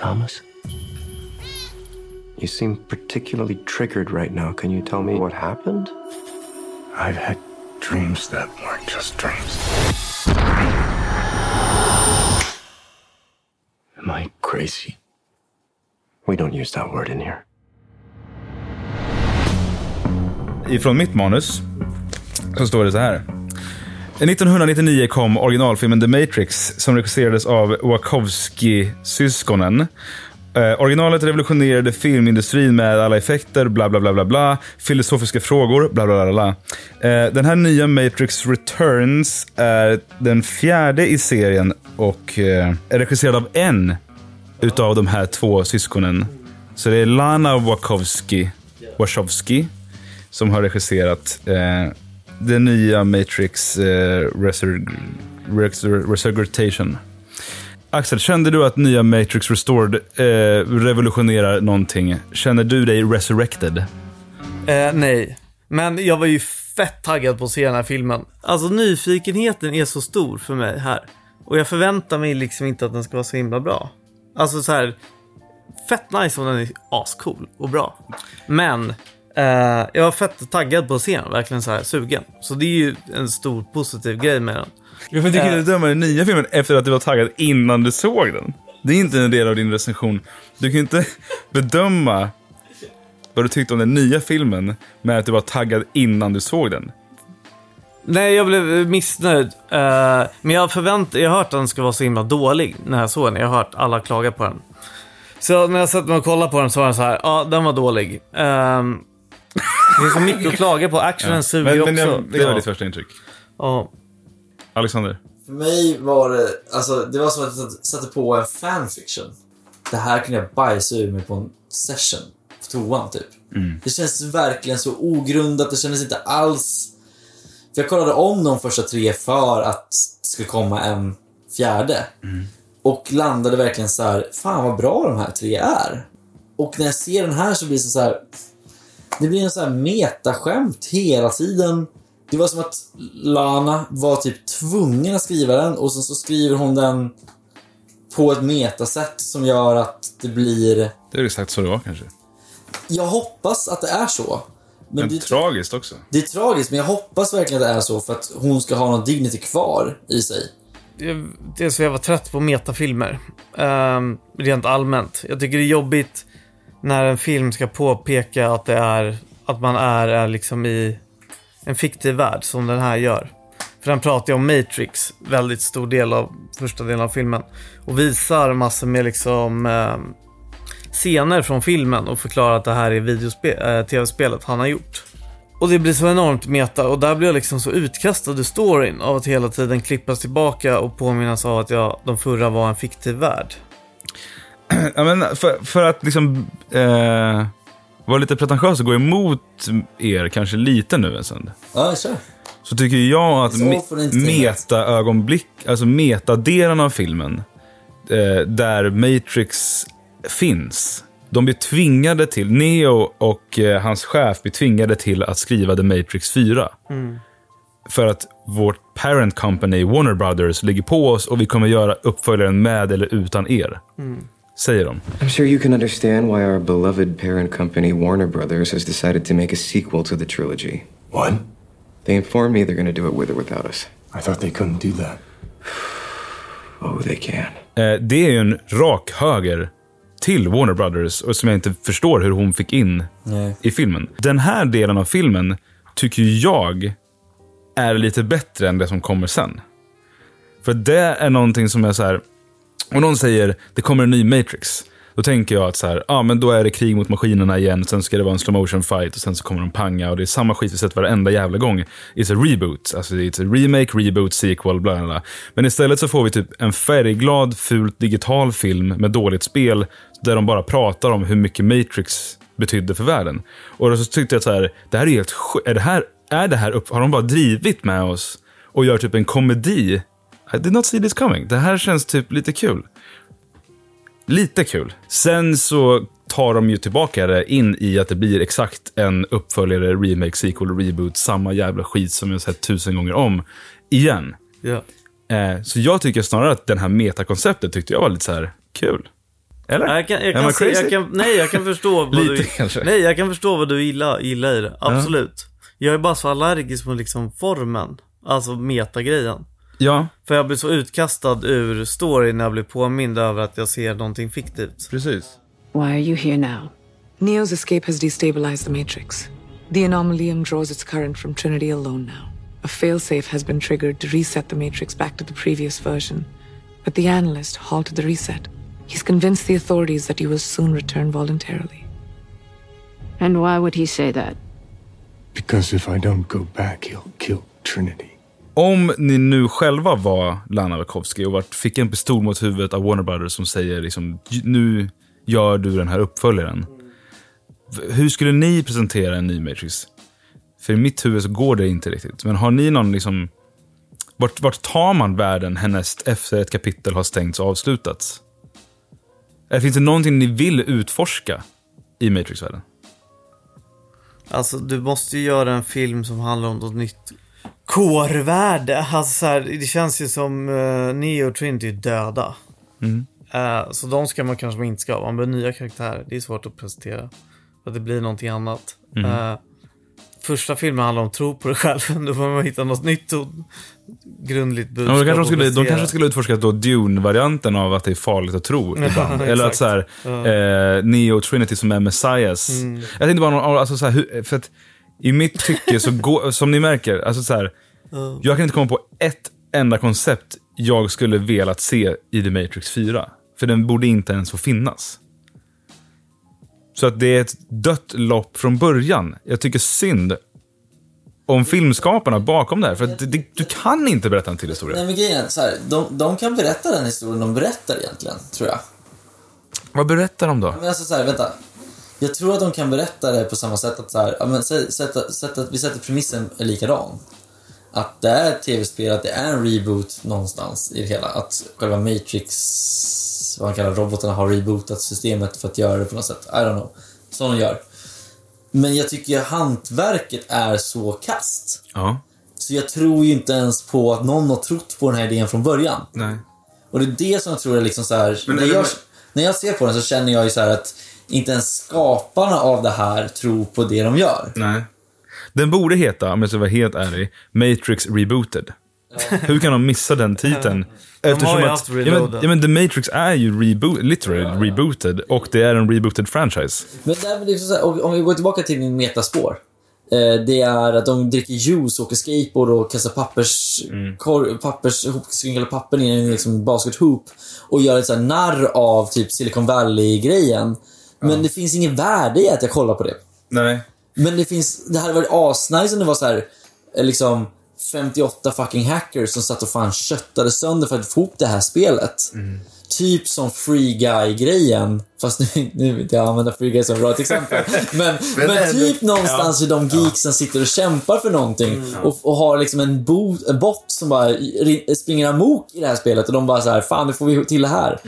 Thomas? You seem particularly triggered right now. Can you tell me what happened? I've had dreams that weren't just dreams. Am I crazy? We don't use that word in here. ifrån mitt manus så står det så här. 1999 kom originalfilmen The Matrix som regisserades av Wachowski-syskonen. Eh, originalet revolutionerade filmindustrin med alla effekter, bla bla bla bla bla, filosofiska frågor, bla bla bla bla. Eh, den här nya Matrix Returns är den fjärde i serien och eh, är regisserad av en utav de här två syskonen. Så det är Lana Wachowski, Wachowski som har regisserat eh, den nya Matrix eh, Resur- Resur- Resurgration. Axel, kände du att nya Matrix Restored eh, revolutionerar någonting? Känner du dig resurrected? Eh, nej. Men jag var ju fett taggad på att se den här filmen. Alltså nyfikenheten är så stor för mig här. Och jag förväntar mig liksom inte att den ska vara så himla bra. Alltså så här. Fett nice om den är ascool och bra. Men eh, jag var fett taggad på att se den, verkligen så här sugen. Så det är ju en stor positiv grej med den. Jag tycker du dömer den nya filmen efter att du var taggad innan du såg den. Det är inte en del av din recension. Du kan inte bedöma vad du tyckte om den nya filmen med att du var taggad innan du såg den. Nej, jag blev missnöjd. Eh, men jag förvänt, jag har hört att den ska vara så himla dålig när jag såg den. Jag har hört alla klaga på den. Så när jag satt mig och kollade på den så var den så här, ja, den var dålig. Ehm, det är så mycket att klaga på. Actionen suger Men, också. men jag, det var ja. ditt första intryck. Ja. Alexander? För mig var det, alltså det var som att jag satte på en fanfiction. Det här kunde jag bajsa ur mig på en session. På toan typ. Det känns verkligen så ogrundat. Det kändes inte alls... För jag kollade om de första tre för att det skulle komma en fjärde. Och landade verkligen så här, fan vad bra de här tre är. Och när jag ser den här så blir det så här... Det blir en så här metaskämt hela tiden. Det var som att Lana var typ tvungen att skriva den och sen så skriver hon den på ett metasätt som gör att det blir... Det är exakt så det var kanske. Jag hoppas att det är så. Men, det, tragiskt också. det är tragiskt, men jag hoppas verkligen att det är så för att hon ska ha någon dignity kvar i sig. Det- är så jag var trött på metafilmer. Ehm, rent allmänt. Jag tycker det är jobbigt när en film ska påpeka att det är att man är, är liksom i en fiktiv värld som den här gör. För den pratar ju om Matrix, väldigt stor del av första delen av filmen. Och visar massor med liksom eh, scener från filmen och förklarar att det här är videospe- eh, tv-spelet han har gjort. Och det blir så enormt meta och där blir jag liksom så utkastad ur storyn av att hela tiden klippas tillbaka och påminnas av att jag, de förra var en fiktiv värld. Ja, men för, för att liksom eh, vara lite pretentiös och gå emot er kanske lite nu en stund. Ja, kör. Så tycker jag att me- meta-ögonblick, alltså metadelen av filmen, eh, där Matrix finns. De blir tvingade till, Neo och eh, hans chef blir tvingade till att skriva The Matrix 4. För att vårt parent company, Warner Brothers, ligger på oss och vi kommer göra uppföljaren med eller utan er. Säger de. I'm sure you can understand why our beloved parent company, Warner Brothers, has decided to make a sequel to the trilogy. What? They informed me they're going to do it with or without us. I thought they couldn't do that. Oh, they can. Eh, det är ju en rak höger till Warner Brothers och som jag inte förstår hur hon fick in Nej. i filmen. Den här delen av filmen tycker jag är lite bättre än det som kommer sen. För det är någonting som är så här. Om någon säger det kommer en ny Matrix. Då tänker jag att så här, ah, men då är det krig mot maskinerna igen, sen ska det vara en slow motion fight och sen så kommer de panga och det är samma skit vi sett varenda jävla gång. It's a reboot, alltså it's a remake, reboot, sequel, bla bla bla. Men istället så får vi typ en färgglad, fult digital film med dåligt spel där de bara pratar om hur mycket Matrix betydde för världen. Och då så tyckte jag så här, det här är helt är det här, är det här upp, har de bara drivit med oss och gör typ en komedi? I did not see this coming. Det här känns typ lite kul. Lite kul. Sen så tar de ju tillbaka det in i att det blir exakt en uppföljare, remake, sequel, reboot, samma jävla skit som jag sett tusen gånger om. Igen. Ja. Eh, så jag tycker snarare att den här metakonceptet tyckte jag var lite så här kul. Eller? Jag kan, jag kan se, jag kan, nej, jag kan förstå vad Lite du... kanske. Nej, jag kan förstå vad du gillar, gillar i det. Absolut. Jag är bara så allergisk mot liksom formen. Alltså metagrejen. Ja, För jag blir så utkastad ur storyn när jag blir påmind över att jag ser någonting fiktivt. precis. Why are you here now? Neo's escape has destabilized the Matrix. The anomalium draws its current from Trinity alone now. A failsafe has been triggered to reset the Matrix back to the previous version. But the analyst halted the reset. He's convinced the authorities that he will soon return voluntarily. And why would he say that? Because if I don't go back, he'll kill Trinity. Om ni nu själva var Lana Wachowski och vart, fick en pistol mot huvudet av Warner Brothers som säger liksom, nu gör du den här uppföljaren. Hur skulle ni presentera en ny Matrix? För i mitt huvud så går det inte riktigt. Men har ni någon liksom... Vart, vart tar man världen härnäst efter ett kapitel har stängts och avslutats? Eller finns det någonting ni vill utforska i Matrix-världen? Alltså, du måste ju göra en film som handlar om något nytt core-värde. Alltså, så här, det känns ju som uh, Neo och Trinity är döda. Eh, så de ska man kanske inte ska. Man behöver nya karaktärer. Det är svårt att presentera. För att det blir någonting annat. Eh, första filmen handlar om tro på dig själv. Då får man hitta något nytt och grundligt budskap. Ja, de, kanske skulle, de kanske skulle utforska då Dune-varianten av att det är farligt att tro ibland. Eller att så här, eh, Neo Trinity som är Messias. Jag tänkte bara, alltså så här, hur, för att i mitt tycke så går, som ni märker, alltså så här, jag kan inte komma på ett enda koncept jag skulle velat se i The Matrix 4. För den borde inte ens få finnas. Så att det är ett dött lopp från början. Jag tycker synd om filmskaparna bakom det här. För att det, du kan inte berätta en till historia. Nej men grejen är så här, de, de kan berätta den historien de berättar egentligen, tror jag. Vad berättar de då? Men alltså så här, vänta. Jag tror att de kan berätta det på samma sätt att så här, ja, men, sätt, sätt, sätt, att vi sätter premissen likadan. Att det är ett tv-spel, att det är en reboot någonstans i det hela. Att själva Matrix, vad man kallar robotarna, har rebootat systemet för att göra det på något sätt. I don't know. Som de gör. Men jag tycker hantverket är så kast. Ja. Så jag tror ju inte ens på att någon har trott på den här idén från början. Nej. Och det är det som jag tror är liksom så här, när, jag, när jag ser på den så känner jag ju så här att inte ens skaparna av det här tror på det de gör. Nej. Den borde heta, om jag ska vara helt ärlig, Matrix Rebooted. Hur kan de missa den titeln? har ju att, haft ja, men, ja, men The Matrix är ju reboot, literally rebooted och det är en rebooted franchise. Men där, liksom så här, om vi går tillbaka till min metaspår. Eh, det är att de dricker juice, åker skateboard och kastar pappers, kor, pappers, papper i en liksom baskethoop och gör ett så här narr av typ Silicon Valley-grejen. Men det finns ingen värde i att jag kollar på det. Nej. Men det finns, det hade varit asnice om det var så här, eh, liksom 58 fucking hackers som satt och fan köttade sönder för att få ihop det här spelet. Typ som Free Guy-grejen. Fast nu, nu vill inte jag använda Free Guy som ett bra exempel. Men, men, ändå- typ någonstans hur de geeksen sitter och kämpar för någonting. Och, och har liksom en, bo, en bot som bara ri- springer amok i det här spelet. Och de bara så här, fan nu får vi till det här.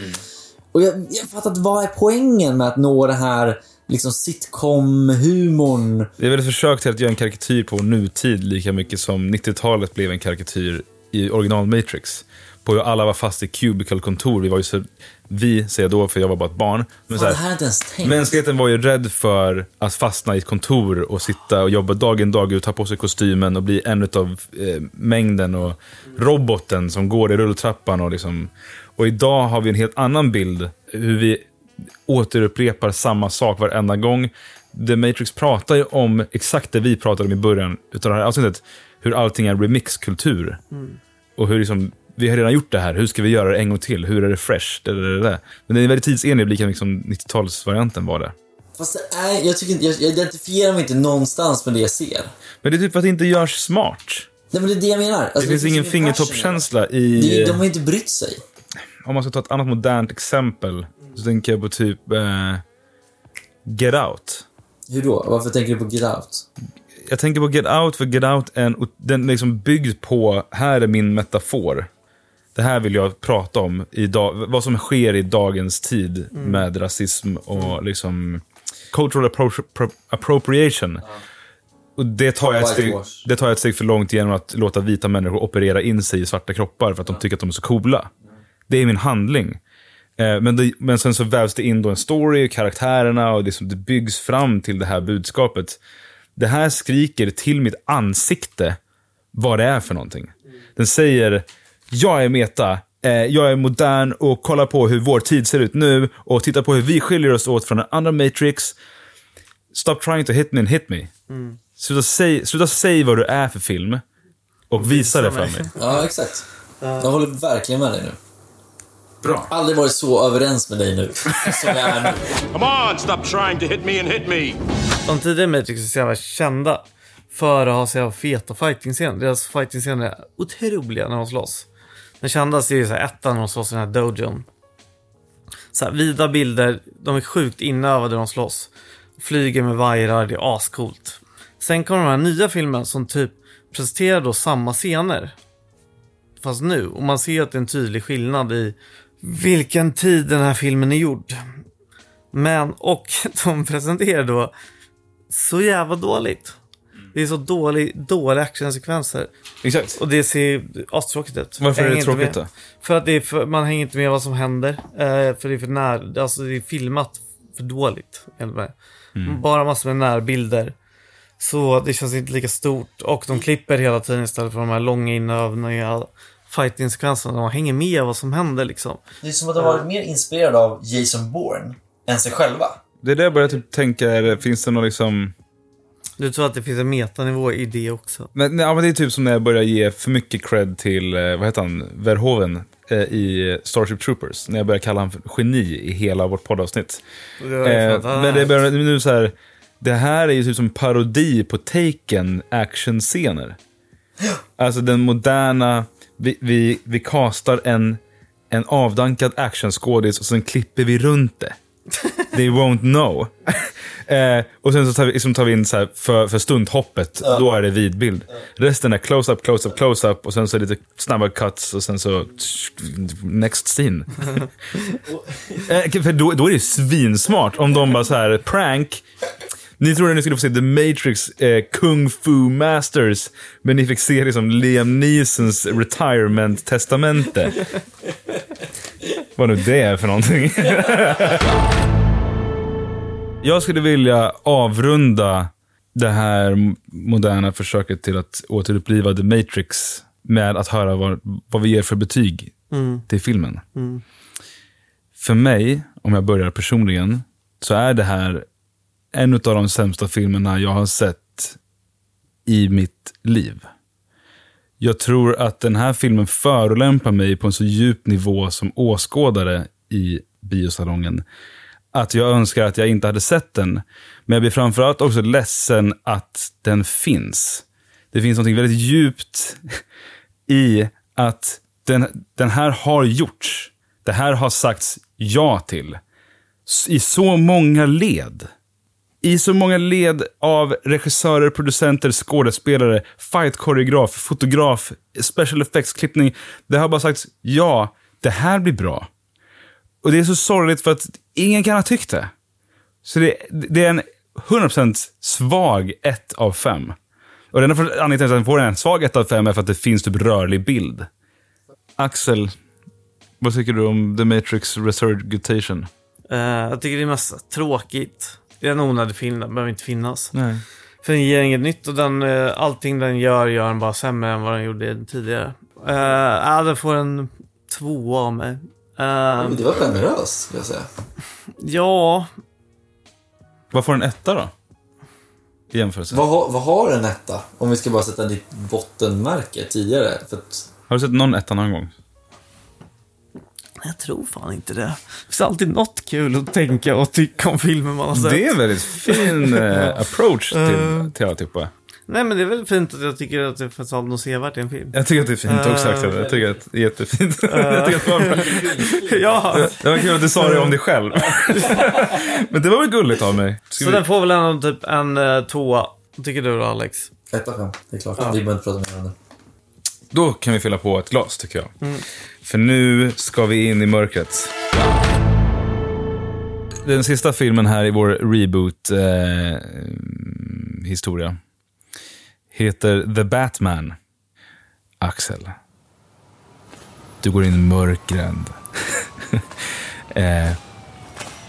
Och jag, jag fattar inte, vad är poängen med att nå det här liksom sitcom-humorn? Det är väl ett försök till att göra en karikatyr på nutid lika mycket som 90-talet blev en karikatyr i original Matrix. På hur alla var fast i cubicle-kontor. Vi var ju så, vi säger då för jag var bara ett barn. Men så Fan, det här inte ens tänkt. Mänskligheten var ju rädd för att fastna i ett kontor och sitta och jobba dag in dag ut, ta på sig kostymen och bli en av eh, mängden och roboten som går i rulltrappan. Och, liksom. Och idag har vi en helt annan bild, hur vi återupprepar samma sak varenda gång. The Matrix pratar ju om exakt det vi pratade om i början utav det här avsnittet, hur allting är remixkultur. Och hur liksom, vi har redan gjort det här, hur ska vi göra det en gång till? Hur är det fresh? Det, det, det. Men det är väldigt tidsenlig, lika mycket som 90-talsvarianten var det. Fast det är, jag, tycker inte, jag, jag identifierar mig inte någonstans med det jag ser. Men det är typ för att det inte görs smart. Nej, men det är det jag menar. Alltså, det finns ingen fingertoppskänsla i... De har inte brytt sig. Om man ska ta ett annat modernt exempel, så tänker jag på typ eh, Get Out. Hur då? Varför tänker du på Get Out? Jag tänker på Get Out, för Get Out är en, den är liksom byggd på, här är min metafor. Det här vill jag prata om, i dag, vad som sker i dagens tid med rasism och liksom cultural appro- appro- appropriation. Och det tar, jag ett steg, det tar jag ett steg för långt genom att låta vita människor operera in sig i svarta kroppar för att de tycker att de är så coola. Det är min handling. Eh, Men, det, men sen så vävs det in då en story, karaktärerna och det, som det byggs fram till det här budskapet. Det här skriker till mitt ansikte vad det är för någonting. Den säger, jag är meta, eh, jag är modern och kolla på hur vår tid ser ut nu och titta på hur vi skiljer oss åt från den andra Matrix. Stop trying to hit me and hit me. Sluta säg, sluta säg vad du är för film och visa det för mig. Ja, exakt. Jag håller verkligen med dig nu. Bra. Aldrig varit så överens med dig nu som jag är nu. Come on, stop trying to hit me and hit me. De tidigare Matrix är så jävla kända för att ha så jävla feta fighting-scener. Deras fighting-scener är otroliga när de slåss. Den kändaste är ju så här ettan när de slåss i den här dojon. Så här, vida bilder, de är sjukt inövade när de slåss. Flyger med vajrar, det är ascoolt. Sen kommer de här nya filmerna som typ presenterar då samma scener. Fast nu. Och man ser att det är en tydlig skillnad i vilken tid den här filmen är gjord. Men, och de presenterar då så jävla dåligt. Det är så dålig, dåliga actionsekvenser. Exakt. Och det ser astråkigt ut. Varför är det tråkigt då? För att det är för, man hänger inte med vad som händer. Eh, för det är för när, alltså det är filmat för dåligt. Mm. Bara massor med närbilder. Så det känns inte lika stort. Och de klipper hela tiden istället för de här långa inövningarna. Fighting-sekvenserna. Man hänger med vad som händer liksom. Det är som att de har varit mer inspirerade av Jason Bourne än sig själva. Det är det jag börjar typ tänka, är, finns det någon liksom... Du tror att det finns en metanivå i det också? Men, nej, men det är typ som när jag börjar ge för mycket cred till, eh, vad heter han, Verhoeven eh, i Starship Troopers. När jag börjar kalla honom för geni i hela vårt poddavsnitt. Det Eh, men det börjar nu så här, det här är ju typ som parodi på Taken actionscener. Alltså den moderna, vi, vi, vi castar en, en avdankad actionskådis och sen klipper vi runt det. They won't know. eh, och sen så tar vi, liksom tar vi in så här för, för stundhoppet, då är det vidbild. Resten är close-up, close-up, close-up och sen så är det lite snabba cuts och sen så next scene. eh, för då, då är det ju svinsmart om de bara så här prank. Ni trodde ni skulle få se The Matrix eh, Kung Fu Masters, men ni fick se liksom Liam Neesons retirement-testamente. Vad nu det är för någonting. Jag skulle vilja avrunda det här moderna försöket till att återuppliva The Matrix med att höra vad, vad vi ger för betyg Mm. till filmen. Mm. För mig, om jag börjar personligen, så är det här en av de sämsta filmerna jag har sett i mitt liv. Jag tror att den här filmen förolämpar mig på en så djup nivå som åskådare i biosalongen. Att jag önskar att jag inte hade sett den. Men jag blir framförallt också ledsen att den finns. Det finns något väldigt djupt i att den, den här har gjorts. Det här har sagts ja till. I så många led. I så många led av regissörer, producenter, skådespelare, fightkoreograf, fotograf, special effects-klippning. Det har bara sagts ja, det här blir bra. Och det är så sorgligt för att ingen kan ha tyckt det. Så det, det är en 100% svag 1 av 5. Och den enda anledningen till att den får en svag 1 av 5 är för att det finns typ rörlig bild. Axel, vad tycker du om The Matrix Resurgitation? Uh, jag tycker det är mest tråkigt. Det är en onödig film, den behöver inte finnas. Nej. För den ger inget nytt och den, eh, allting den gör, gör den bara sämre än vad den gjorde tidigare. Uh, ja, den får en tvåa av mig. Eh, Men det var generöst, skulle jag säga. ja, Vad får en etta då? I jämförelse. Vad, har- vad har en etta? Om vi ska bara sätta ditt bottenmärke tidigare. För att, Har du sett någon etta någon gång? Jag tror fan inte det. Det finns alltid något kul att tänka och tycka om filmer man har sett. Det är en väldigt fin eh, approach till, Eh. alltihopa. Nej, men det är väl fint att jag tycker att det finns något sevärt i en film. Jag tycker att det är fint också Eh. Axel. Jag tycker att det är jättefint. jag tycker att det, var bra. ja. det var kul att du sa det om dig själv. Men det var väl gulligt av mig. Ska Så vi- den får väl ändå typ en uh, tvåa. Tycker du då, Alex? ett av fem, det är klart. Ja. Vi behöver inte prata mer om det. Då kan vi fylla på ett glas tycker jag. Mm. För nu ska vi in i mörkret. Den sista filmen här i vår reboot-historia eh, heter The Batman. Axel. Du går in i mörkgränd. eh,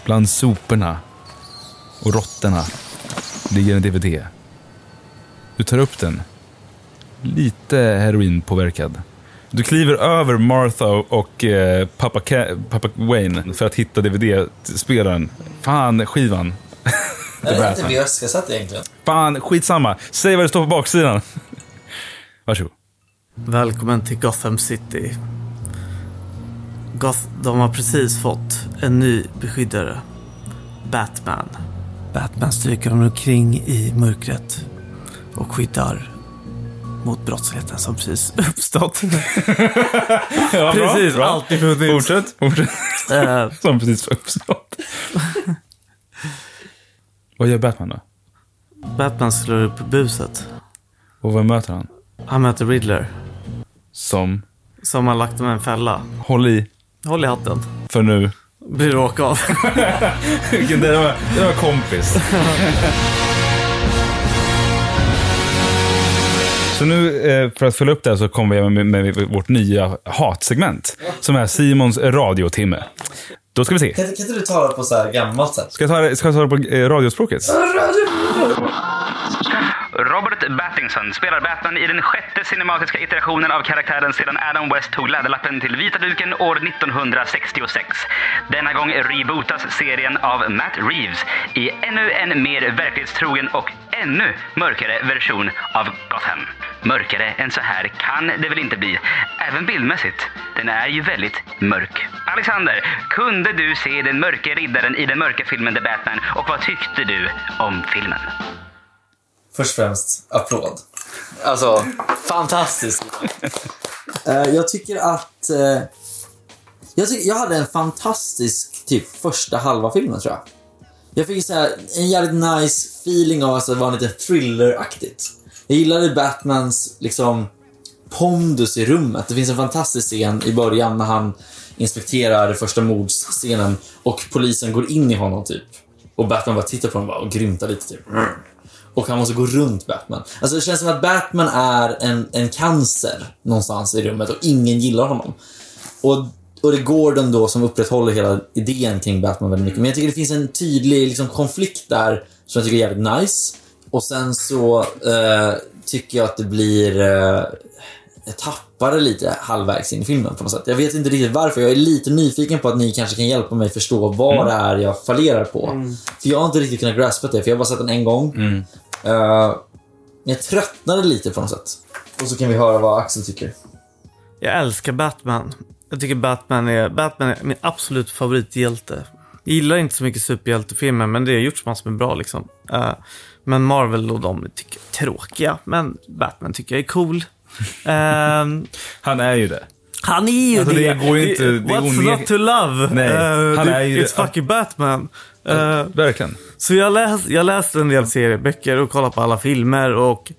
bland soporna och råttorna ligger en DVD. Du tar upp den lite heroinpåverkad. Du kliver över Martha och eh, pappa, Ca- pappa Wayne för att hitta DVD-spelaren. Fan, skivan. Det är inte VHS-kassett egentligen. Fan, skitsamma. Säg vad det står på baksidan. Varsågod. Välkommen till Gotham City. Goth de har precis fått en ny beskyddare. Batman. Batman stryker omkring i mörkret och skyddar mot brottsligheten som precis uppstått. Ja, precis, bra. alltid funnits. Fortsätt, fortsätt. Eh, Som precis uppstått. vad gör Batman då? Batman slår upp buset. Och vem möter han? Han möter Riddler. Som? Som har lagt med en fälla. Håll i. Håll i hatten. För nu. Blir råk av. Vilken- det, var, det var kompis. Så nu, eh, för att följa upp det här så kommer vi med, med vårt nya hatsegment. Som är Simons radiotimme. Då ska vi se. Kan, kan inte du ta det på så här gammalt sätt? Ska jag ta det, ska jag ta det på eh, radiospråket? Robert Battingson spelar Batman i den sjätte cinematiska iterationen av karaktären sedan Adam West tog läderlappen till vita duken år 1966. Denna gång rebootas serien av Matt Reeves i ännu en mer verklighetstrogen och ännu mörkare version av Gotham. Mörkare än så här kan det väl inte bli, även bildmässigt. Den är ju väldigt mörk. Alexander, kunde du se den mörke riddaren i den mörka filmen The Batman och vad tyckte du om filmen? Först och främst, applåd. Alltså, fantastiskt. Eh, jag tycker att... eh, jag, tycker, jag hade en fantastisk typ första halva filmen, tror jag. Jag fick så här, en jävligt nice feeling av att det var lite thriller-aktigt. Jag gillade Batmans liksom pondus i rummet. Det finns en fantastisk scen i början när han inspekterar första mordscenen och polisen går in i honom typ. Och Batman bara tittar på honom och grymtar lite typ. Och han måste gå runt Batman. Alltså det känns som att Batman är en, en cancer någonstans i rummet och ingen gillar honom. Och, och det är Gordon då som upprätthåller hela idén kring Batman väldigt mycket. Men jag tycker det finns en tydlig liksom, konflikt där som jag tycker är jävligt nice. Och sen så eh, tycker jag att det blir... Eh, jag tappar det lite halvvägs in i filmen på något sätt. Jag vet inte riktigt varför. Jag är lite nyfiken på att ni kanske kan hjälpa mig förstå vad Mm. det är jag fallerar på. För jag har inte riktigt kunnat graspa det, för jag har bara sett den en gång. Mm. Men jag tröttnade lite på något sätt. Och så kan vi höra vad Axel tycker. Jag älskar Batman. Jag tycker Batman är, Batman är min absolut favorithjälte. Jag gillar inte så mycket superhjältefilmer, men det har gjorts massor med bra liksom. Eh, men Marvel och de tycker jag är tråkiga, men Batman tycker jag är cool. Ehm, Han är ju det. Han är ju Alltså, det går ju inte- det What's går ner- not to love? Nej, Eh, han det- är ju It's det. fucking Batman. Eh, Verkligen. så jag läste jag läste en del serieböcker och kollat på alla filmer och,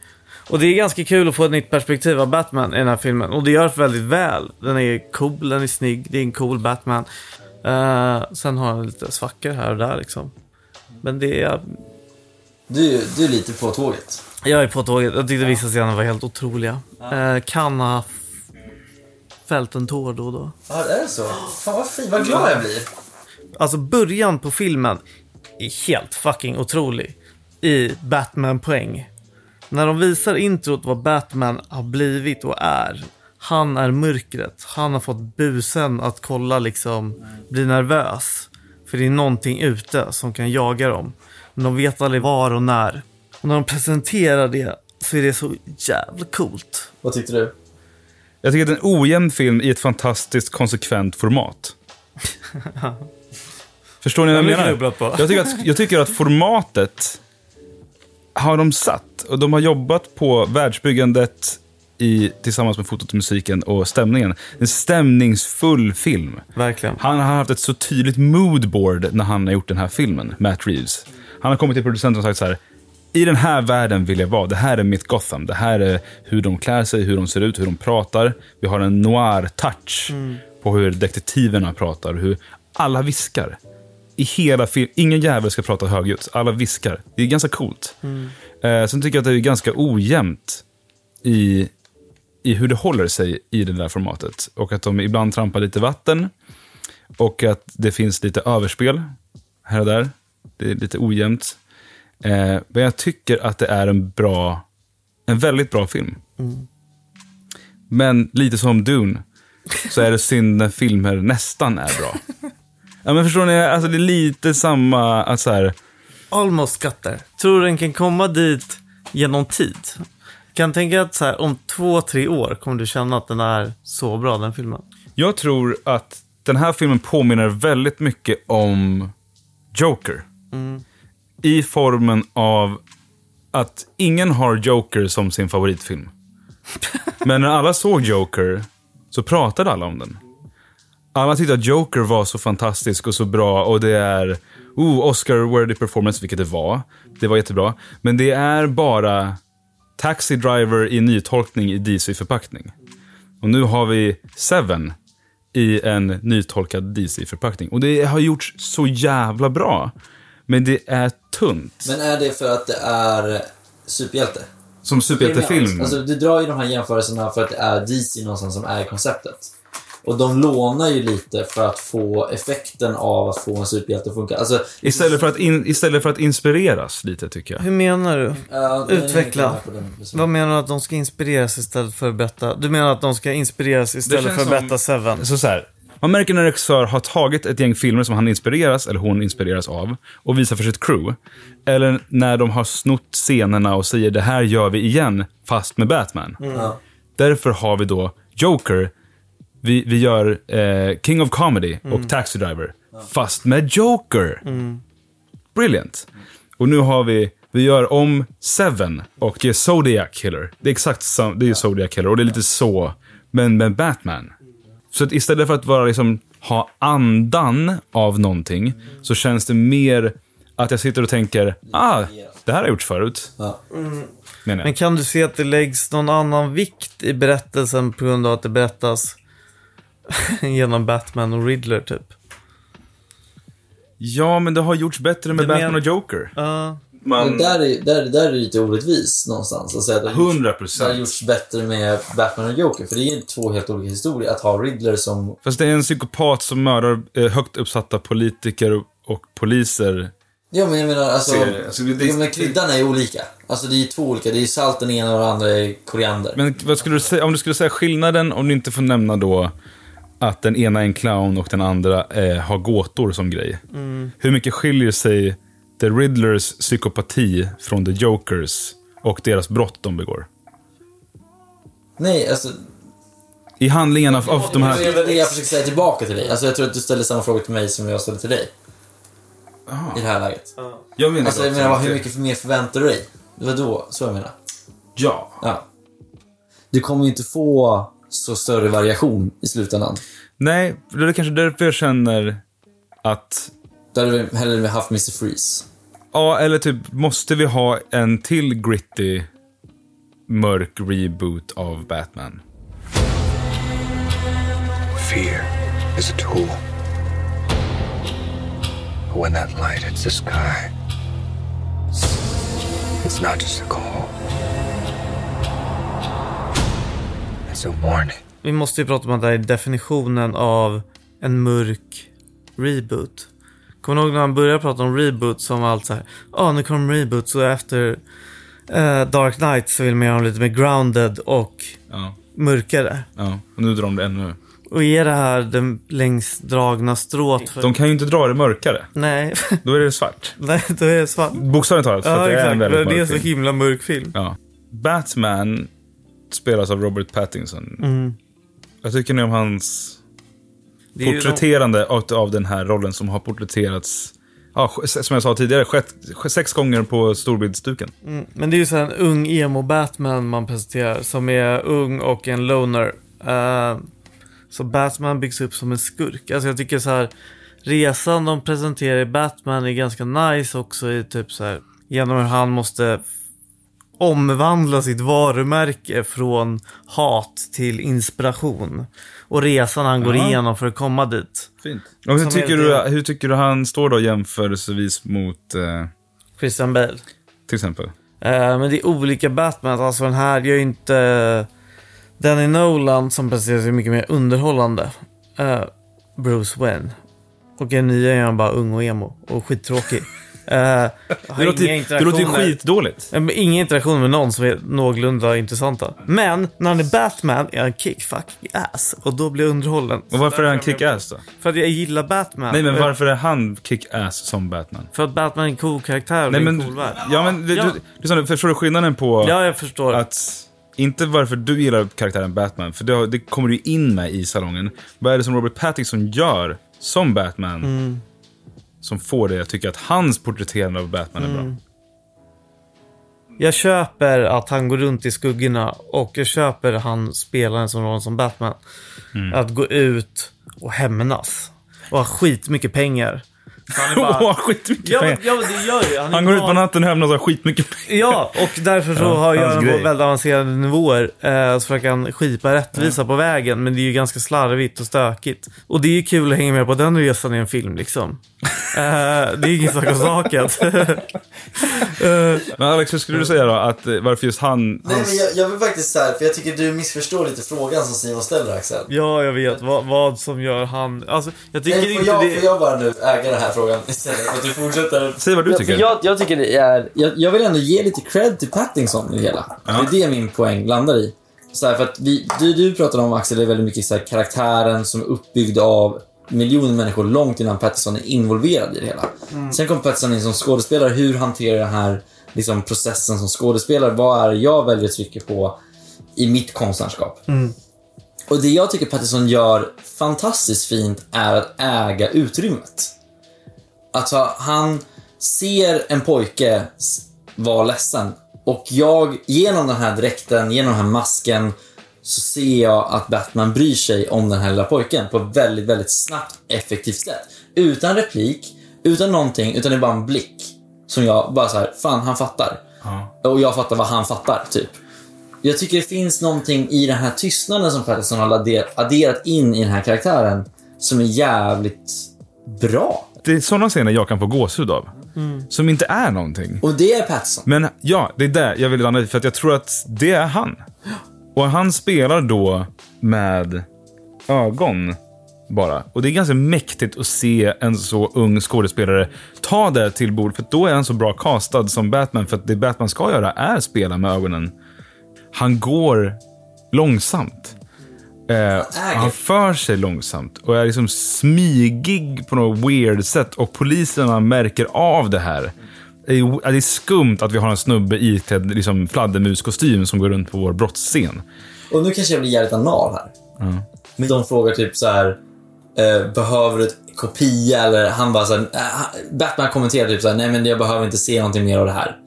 och det är ganska kul att få ett nytt perspektiv av Batman i den här filmen. Och det görs väldigt väl. Den är cool, den är snygg, det är en cool Batman. Eh, sen har han lite svackor här och där liksom. Men det är... Du, du är lite på tåget. Jag är på tåget. Jag tyckte vissa scener var helt otroliga. Uh, kan ha f- fällt en tår då och då. Ja, är det så? Fan vad fint, vad glad jag blir. Alltså början på filmen är helt fucking otrolig. I Batman-poäng. När de visar introt vad Batman har blivit och är. Han är mörkret. Han har fått busen att kolla liksom, bli nervös. För det är någonting ute som kan jaga dem. Men de vet aldrig var och när. Och när de presenterar det så är det så jävla coolt. Vad tyckte du? Jag tycker att det är en ojämn film i ett fantastiskt konsekvent format. Förstår ni vad jag menar? Jag tycker, att, jag tycker att formatet har de satt. Och de har jobbat på världsbyggandet i, tillsammans med fotot och musiken och stämningen. En stämningsfull film. Verkligen. Han har haft ett så tydligt moodboard när han har gjort den här filmen, Matt Reeves. Han har kommit till producenten och sagt så här. I den här världen vill jag vara. Det här är mitt Gotham. Det här är hur de klär sig, hur de ser ut, hur de pratar. Vi har en noir-touch på hur detektiverna pratar. Hur alla viskar. I hela filmen. Ingen jävel ska prata högljutt. Alla viskar. Det är ganska coolt. Eh, sen tycker jag att det är ganska ojämnt i, i hur det håller sig i det där formatet. Och att de ibland trampar lite vatten. Och att det finns lite överspel här och där. Det är lite ojämnt. Eh, men jag tycker att det är en bra, en väldigt bra film. Men lite som Dune, så är det synd när filmer nästan är bra. ja, men förstår ni? Alltså, det är lite samma, att så här, Almost got there. Tror du den kan komma dit genom tid? Kan tänka att så här, om två, tre år kommer du känna att den är så bra, den filmen. Jag tror att den här filmen påminner väldigt mycket om Joker. I formen av att ingen har Joker som sin favoritfilm. Men när alla såg Joker så pratade alla om den. Alla tyckte att Joker var så fantastisk och så bra och det är oh, Oscar-worthy performance, vilket det var. Det var jättebra. Men det är bara Taxi Driver i nytolkning i DC-förpackning. Och nu har vi Seven i en nytolkad DC-förpackning. Och det har gjorts så jävla bra. Men det är tunt. Men är det för att det är superhjälte? Som superhjältefilm. Alltså, du drar ju de här jämförelserna för att det är DC någonstans som är konceptet. Och de lånar ju lite för att få effekten av att få en superhjälte att funka. Alltså, Istället för, att in, istället för att inspireras lite, tycker jag. Hur menar du? Är Utveckla. Vad menar du att de ska inspireras istället för att berätta? Du menar att de ska inspireras istället för att berätta Seven? Så, så här, man märker när en regissör har tagit ett gäng filmer som han inspireras, eller hon inspireras av, och visar för sitt crew. Eller när de har snott scenerna och säger det här gör vi igen, fast med Batman. Ja. Därför har vi då Joker, vi, vi gör eh, King of Comedy och Taxi Driver, fast med Joker. Brilliant. Och nu har vi, vi gör om Seven och Zodiac Killer. Det är exakt sam, det är Zodiac Killer och det är lite så, men med Batman. Så att istället för att vara liksom, ha andan av någonting, så känns det mer att jag sitter och tänker, ah, det här har jag gjort förut. Ja. Jag. Men kan du se att det läggs någon annan vikt i berättelsen på grund av att det berättas genom Batman och Riddler typ? Ja, men det har gjorts bättre med Det Batman men- och Joker. Ja. Man, Men där är, där, där är det lite orättvis någonstans. Att det har gjorts- 100%. Det har gjorts bättre med Batman och Joker. För det är två helt olika historier. Att ha Riddler som... Fast det är en psykopat som mördar eh, högt uppsatta politiker och, poliser. Ja, men jag menar alltså... Alltså, det- ja, men kryddan är ju olika. Alltså det är två olika. Det är ju salt den ena och den andra är koriander. Men vad skulle du säga, om du skulle säga skillnaden, om du inte får nämna då att den ena är en clown och den andra eh, har gåtor som grej. Mm. Hur mycket skiljer sig The Riddlers psykopati från The Jokers och deras brott de begår? Nej, alltså... I handlingen av, av de Det här... är det jag försöker säga tillbaka till dig. Alltså jag tror att du ställer samma fråga till mig som jag ställer till dig. I det här läget. Jag menar Alltså jag menar, vad- hur mycket mer förväntar du dig? Det var då, så jag menar. Ja. Ja. Du kommer ju inte få så större variation i slutändan. Nej, det är kanske därför jag känner att... Då hade vi hellre haft Mr. Freeze. Ja, eller typ, måste vi ha en till gritty, mörk reboot av Batman? Fear is a tool. But when that light hits the sky, it's not just a call. It's a warning. Vi måste ju prata om att det här är definitionen av en mörk reboot. Kommer du ihåg när man började prata om reboot som var allt så här, ja ah, nu kommer reboot så efter eh, Dark Knight så vill man göra dem lite mer grounded och Ja. mörkare. Ja, och nu drar de det ännu. Och är det här den längst dragna strået? För... De kan ju inte dra det mörkare. Nej. Då är det svart. Nej, då är det svart. Bokstavligt talat. Ja, att det är en exakt. väldigt det är så film. himla mörk film. Ja. Batman spelas av Robert Pattinson. Mm. Jag tycker ni om hans porträtterande av, av den här rollen som har porträtterats, ja, som jag sa tidigare, sex gånger på storbildsduken. Mm, men det är ju så en ung emo-Batman man presenterar som är ung och en loner. Eh, så Batman byggs upp som en skurk. Alltså jag tycker så här resan de presenterar i Batman är ganska nice också i typ så här genom hur han måste omvandla sitt varumärke från hat till inspiration. Och resan han går Ja. igenom för att komma dit. Fint. Och hur, Som tycker du, hur tycker du han står då jämförelsevis mot eh, Christian Bale. till exempel? Eh, men det är olika Batman. Alltså den här gör ju inte... Danny Nolan som presenteras är mycket mer underhållande. Eh, Bruce Wayne. Och den nya är han bara ung och emo och skittråkig. Det låter, det låter ju skitdåligt. Eh, Inga interaktioner med någon som är någorlunda intressanta. Men när han är Batman är han kick fuck ass. Och då blir jag underhållen. Och varför är han kick-ass då? För att jag gillar Batman. Nej, men Eh, varför är han kick-ass som Batman? För att Batman är en cool karaktär och Nej, men, en cool värld. ja, men du, Ja. du, nu, förstår du skillnaden på Ja, jag förstår. att inte varför du gillar karaktären Batman, för det, det kommer du in med i salongen. Vad är det som Robert Pattinson gör som Batman Mm. Som får dig att tycka att hans porträtterande av Batman är bra? Mm. Jag köper att han går runt i skuggorna och jag köper han spelar en sån roll som Batman. Mm. Att gå ut och hämnas. Och ha skitmycket pengar. Han är Åh, skitmycket ja, pengar. ja, det gör ju. Han, är Han går ut på natten och hämnas skitmycket pengar. Ja, och därför så Ja, har den på väldigt avancerade nivåer. Eh, så försöker han skipa rättvisa på vägen. Men det är ju ganska slarvigt och stökigt. Och det är ju kul att hänga med på den resan i en film liksom. Eh, det är ingen sak om saken. Eh, Men Alex, hur skulle du säga då att eh, varför just han... Nej, hans- men jag, jag vill faktiskt så här, för jag tycker du missförstår lite frågan som Simon ställer Axel. Ja, jag vet vad, vad som gör han... Alltså, jag tycker Nej, får, inte jag, det... får jag bara nu äga den här frågan istället för att du fortsätter? Säg vad du Ja, tycker. Jag, jag tycker det är... Jag, jag vill ändå ge lite cred till Pattinson i det hela. Det är det min poäng landar i. Så här, för att vi, du, du pratade om, Axel, det är väldigt mycket så här, karaktären som är uppbyggd av miljoner människor långt innan Pattinson är involverad i det hela. Mm. Sen kom Pattinson in som skådespelare. Hur hanterar den här liksom, processen som skådespelare? Vad är det jag väljer att trycka på i mitt konstnärskap? Mm. Och det jag tycker Pattinson gör fantastiskt fint är att äga utrymmet. Alltså, han ser en pojke vara ledsen. Och jag, genom den här dräkten, genom den här masken, så ser jag att Batman bryr sig om den här lilla pojken på ett väldigt, väldigt snabbt, effektivt sätt. Utan replik, utan någonting, utan det är bara en blick. Som jag bara så här, fan han fattar. Och jag fattar vad han fattar, typ. Jag tycker det finns någonting i den här tystnaden som Pattinson har adder- adderat in i den här karaktären som är jävligt bra. Det är sådana scener jag kan få gåshud av. Mm. Som inte är någonting. Och det är Pattinson. Men ja, det är där jag vill landa i, för att jag tror att det är han. Och han spelar då med ögon bara. Och det är ganska mäktigt att se en så ung skådespelare ta det till bord, för då är han så bra castad som Batman, för att det Batman ska göra är spela med ögonen. Han går långsamt. Eh, han för sig långsamt och är liksom smygig på något weird sätt. Och poliserna märker av det här. Det är, det är skumt att vi har en snubbe iklädd liksom, fladdermuskostym som går runt på vår brottsscen. Och nu kanske jag blir jävligt anal här. Ja. Men de frågar typ så här. Eh, behöver du ett kopia? Eller han bara så här, eh, Batman kommenterar typ så här, nej men jag behöver inte se någonting mer av det här.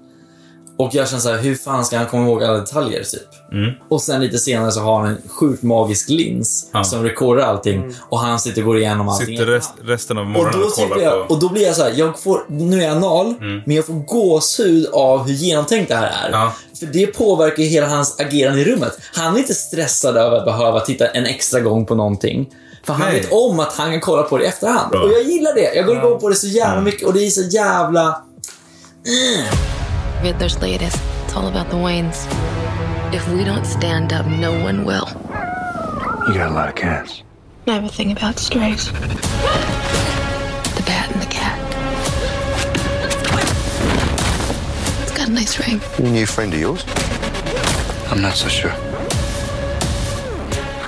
Och jag känner så här, hur fan ska han komma ihåg alla detaljer typ? Mm. Och sen lite senare så har han en sjukt magisk lins Ja. som rekordar allting. Och han sitter och går igenom allting. Sitter rest, resten av Och morgonen då, och, tycker kollar jag, på... och då blir jag så här, jag får, nu är jag anal, Mm. men jag får gåshud av hur genomtänkt det här är. För det påverkar hela hans agerande i rummet. Han är inte stressad över att behöva titta en extra gång på någonting. För han Nej. vet om att han kan kolla på det i efterhand. Bra. Och jag gillar det. Jag går igång på det så jävla mycket och det är så jävla... Riddler's latest. It's all about the Waynes. If we don't stand up, no one will. You got a lot of cats. I have a thing about strays. The bat and the cat. It's got a nice ring. A new friend of yours? I'm not so sure.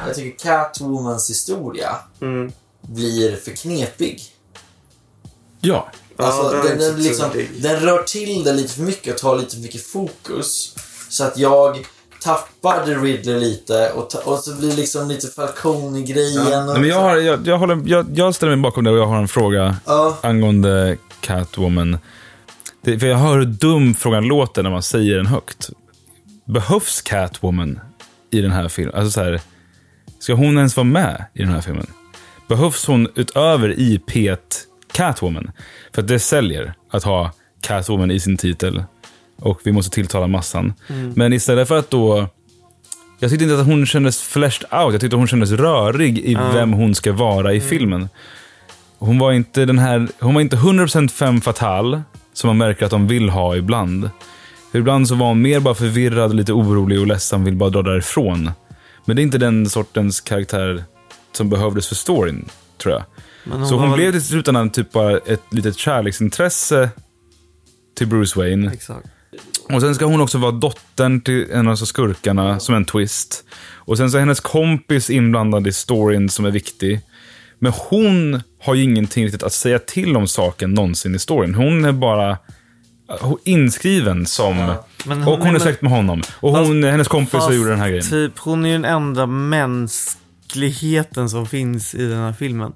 Jag tycker Catwomans historia mm. blir för knepig. Ja. Alltså, Ja, den den, liksom, den rör till det lite för mycket och tar lite för mycket fokus. Så att jag tappar The Riddler lite och, ta, och så blir det liksom lite Falcone-grejen. och Nej, men jag, har, jag, jag, håller, jag, jag ställer mig bakom det och jag har en fråga Ja. angående Catwoman. Det, för jag hör hur dum frågan låter när man säger den högt. Behövs Catwoman i den här filmen? Alltså så här, ska hon ens vara med i den här filmen? Behövs hon utöver IP Catwoman? För att det säljer att ha Catwoman i sin titel. Och vi måste tilltala massan. Mm. Men istället för att då... Jag tyckte inte att hon kändes fleshed out. Jag tyckte hon kändes rörig i Ja. vem hon ska vara i filmen. Hon var inte den här... Hon var inte 100% femme fatale, som man märker att de vill ha ibland. För ibland så var hon mer bara förvirrad, lite orolig och ledsen, vill bara dra därifrån. Men det är inte den sortens karaktär som behövdes för storyn, tror jag. Hon så var hon väl- blev till slutändan typ bara ett litet kärleksintresse till Bruce Wayne. Exakt. Och sen ska hon också vara dottern till en av skurkarna, som en twist. Och sen så är hennes kompis inblandad i storyn som är viktig. Men hon har ju ingenting riktigt att säga till om saken någonsin i storyn. Hon är bara eh, inskriven som... Men och hon är men- släkt med honom. Och hon, hennes kompisar fast gjorde den här grejen. Typ, hon är ju den enda mänskligheten som finns i den här filmen.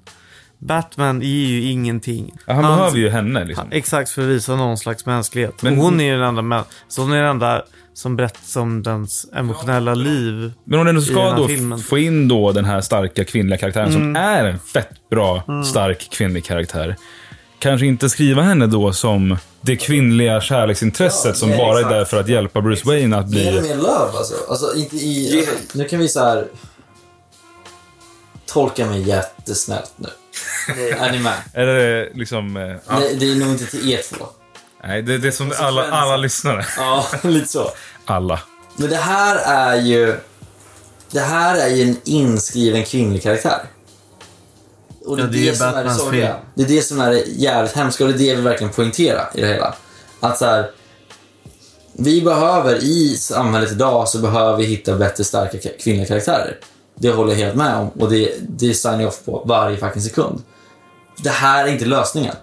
Batman är ju ingenting. Ja, han behöver ju henne. Liksom. Exakt, för att visa någon slags mänsklighet. Men hon hon- är ju den enda, män- så hon är den enda som berättar om dens emotionella liv Men i den ska då filmen. få in då den här starka kvinnliga karaktären som Mm. är en fett bra, Mm. stark kvinnlig karaktär. Kanske inte skriva henne då som det kvinnliga kärleksintresset som nej, bara är exakt. där för att hjälpa Bruce Wayne att Ge henne bli... mer love alltså. alltså, inte i, alltså nu kan vi så här tolka mig jättesnällt nu. är ni med? Är det liksom... eh, Ja. Nej, det är nog inte till er två. Nej, det, det är som alla, alla lyssnare. Ja, lite så. Alla. Men det här är ju... Det här är ju en inskriven kvinnlig karaktär. Och det är Ja, det det, är som är det sorgliga. Det är det som är det jävligt hemska och det är det vi verkligen poängterar i det hela. Att så här, Vi behöver, i samhället idag, så behöver vi hitta bättre, starka kvinnliga karaktärer. Det håller jag helt med om och det, det signar jag off på varje fucking sekund. Det här är inte lösningen.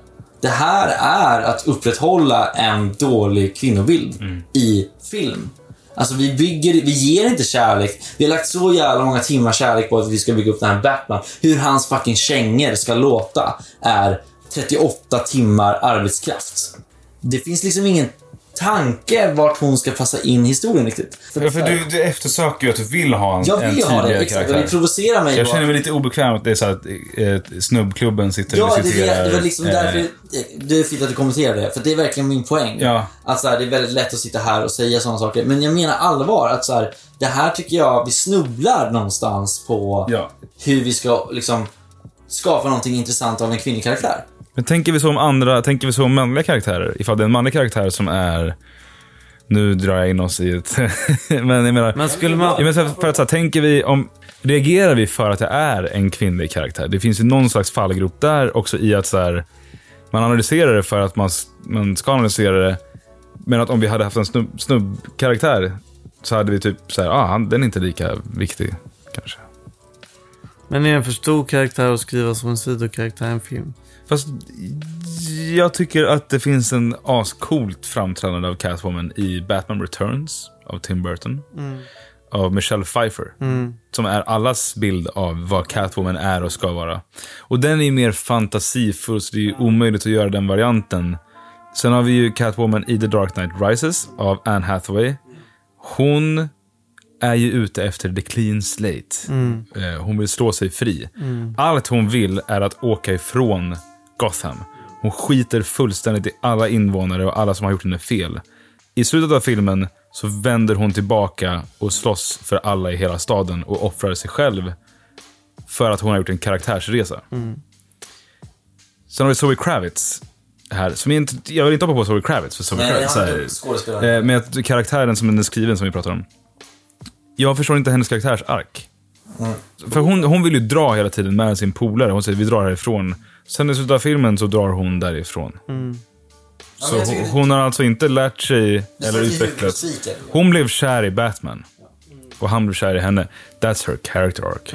Det här är att upprätthålla en dålig kvinnobild i film. Alltså vi bygger, vi ger inte kärlek. Vi har lagt så jävla många timmar kärlek på att vi ska bygga upp den här Batman. Hur hans fucking kängor ska låta är 38 timmar arbetskraft. Det finns liksom ingen tanke vart hon ska passa in historien riktigt. För, för du, du eftersöker ju att du vill ha en, Jag vill en ju ha det, tydligare exakt. Och karaktär. det provocerar mig Jag då. känner mig lite obekväm att det är så att eh, snubbklubben sitter Ja, och det, diskuterar... är- det var liksom eh, därför det är fint att du kommenterar det. För det är verkligen min poäng. Ja. Att så här, det är väldigt lätt att sitta här och säga sådana saker. Men jag menar allvar att så här, det här tycker jag, vi snubblar någonstans på Ja. hur vi ska liksom skapa någonting intressant av en kvinnlig karaktär. Men tänker vi så om andra, tänker vi så om manliga karaktärer? Ifall det är en manlig karaktär som är... Nu drar jag in oss i ett... men jag menar... Men skulle man- Jag menar, för att så här, tänker vi om... Reagerar vi för att det är en kvinnlig karaktär? Det finns ju någon slags fallgrop där också i att så här, man analyserar det för att man, man ska analysera det. Men att om vi hade haft en snubb, snubbkaraktär så hade vi typ så här, ah, han, den är inte lika viktig kanske. Men är en för stor karaktär att skriva som en sidokaraktär i en film? Fast jag tycker att det finns en ascoolt framträdande av Catwoman i Batman Returns av Tim Burton. Mm. Av Michelle Pfeiffer. Mm. Som är allas bild av vad Catwoman är och ska vara. Och den är mer fantasifull, så det är omöjligt att göra den varianten. Sen har vi ju Catwoman i The Dark Knight Rises av Anne Hathaway. Hon är ju ute efter the clean slate. Mm. Eh, Hon vill slå sig fri. Mm. Allt hon vill är att åka ifrån Gotham. Hon skiter fullständigt i alla invånare och alla som har gjort henne fel. I slutet av filmen så vänder hon tillbaka och slåss för alla i hela staden och offrar sig själv för att hon har gjort en karaktärsresa. Mm. Sen har vi Zoe Kravitz här. Som inte, jag vill inte hoppa på Zoe Kravitz. För Zoe Nej, Kravitz är skådespelare. eh, Men karaktären som den är skriven som vi pratar om. Jag förstår inte hennes karaktärsark. Mm. För hon, hon vill ju dra hela tiden med sin polare. Hon säger vi drar härifrån. Sen i slutet av filmen så drar hon därifrån. Mm. Ja, Så tycker hon, hon har alltså inte lärt sig eller utvecklats. Hon blev kär i Batman. Och han blev kär i henne. That's her character arc.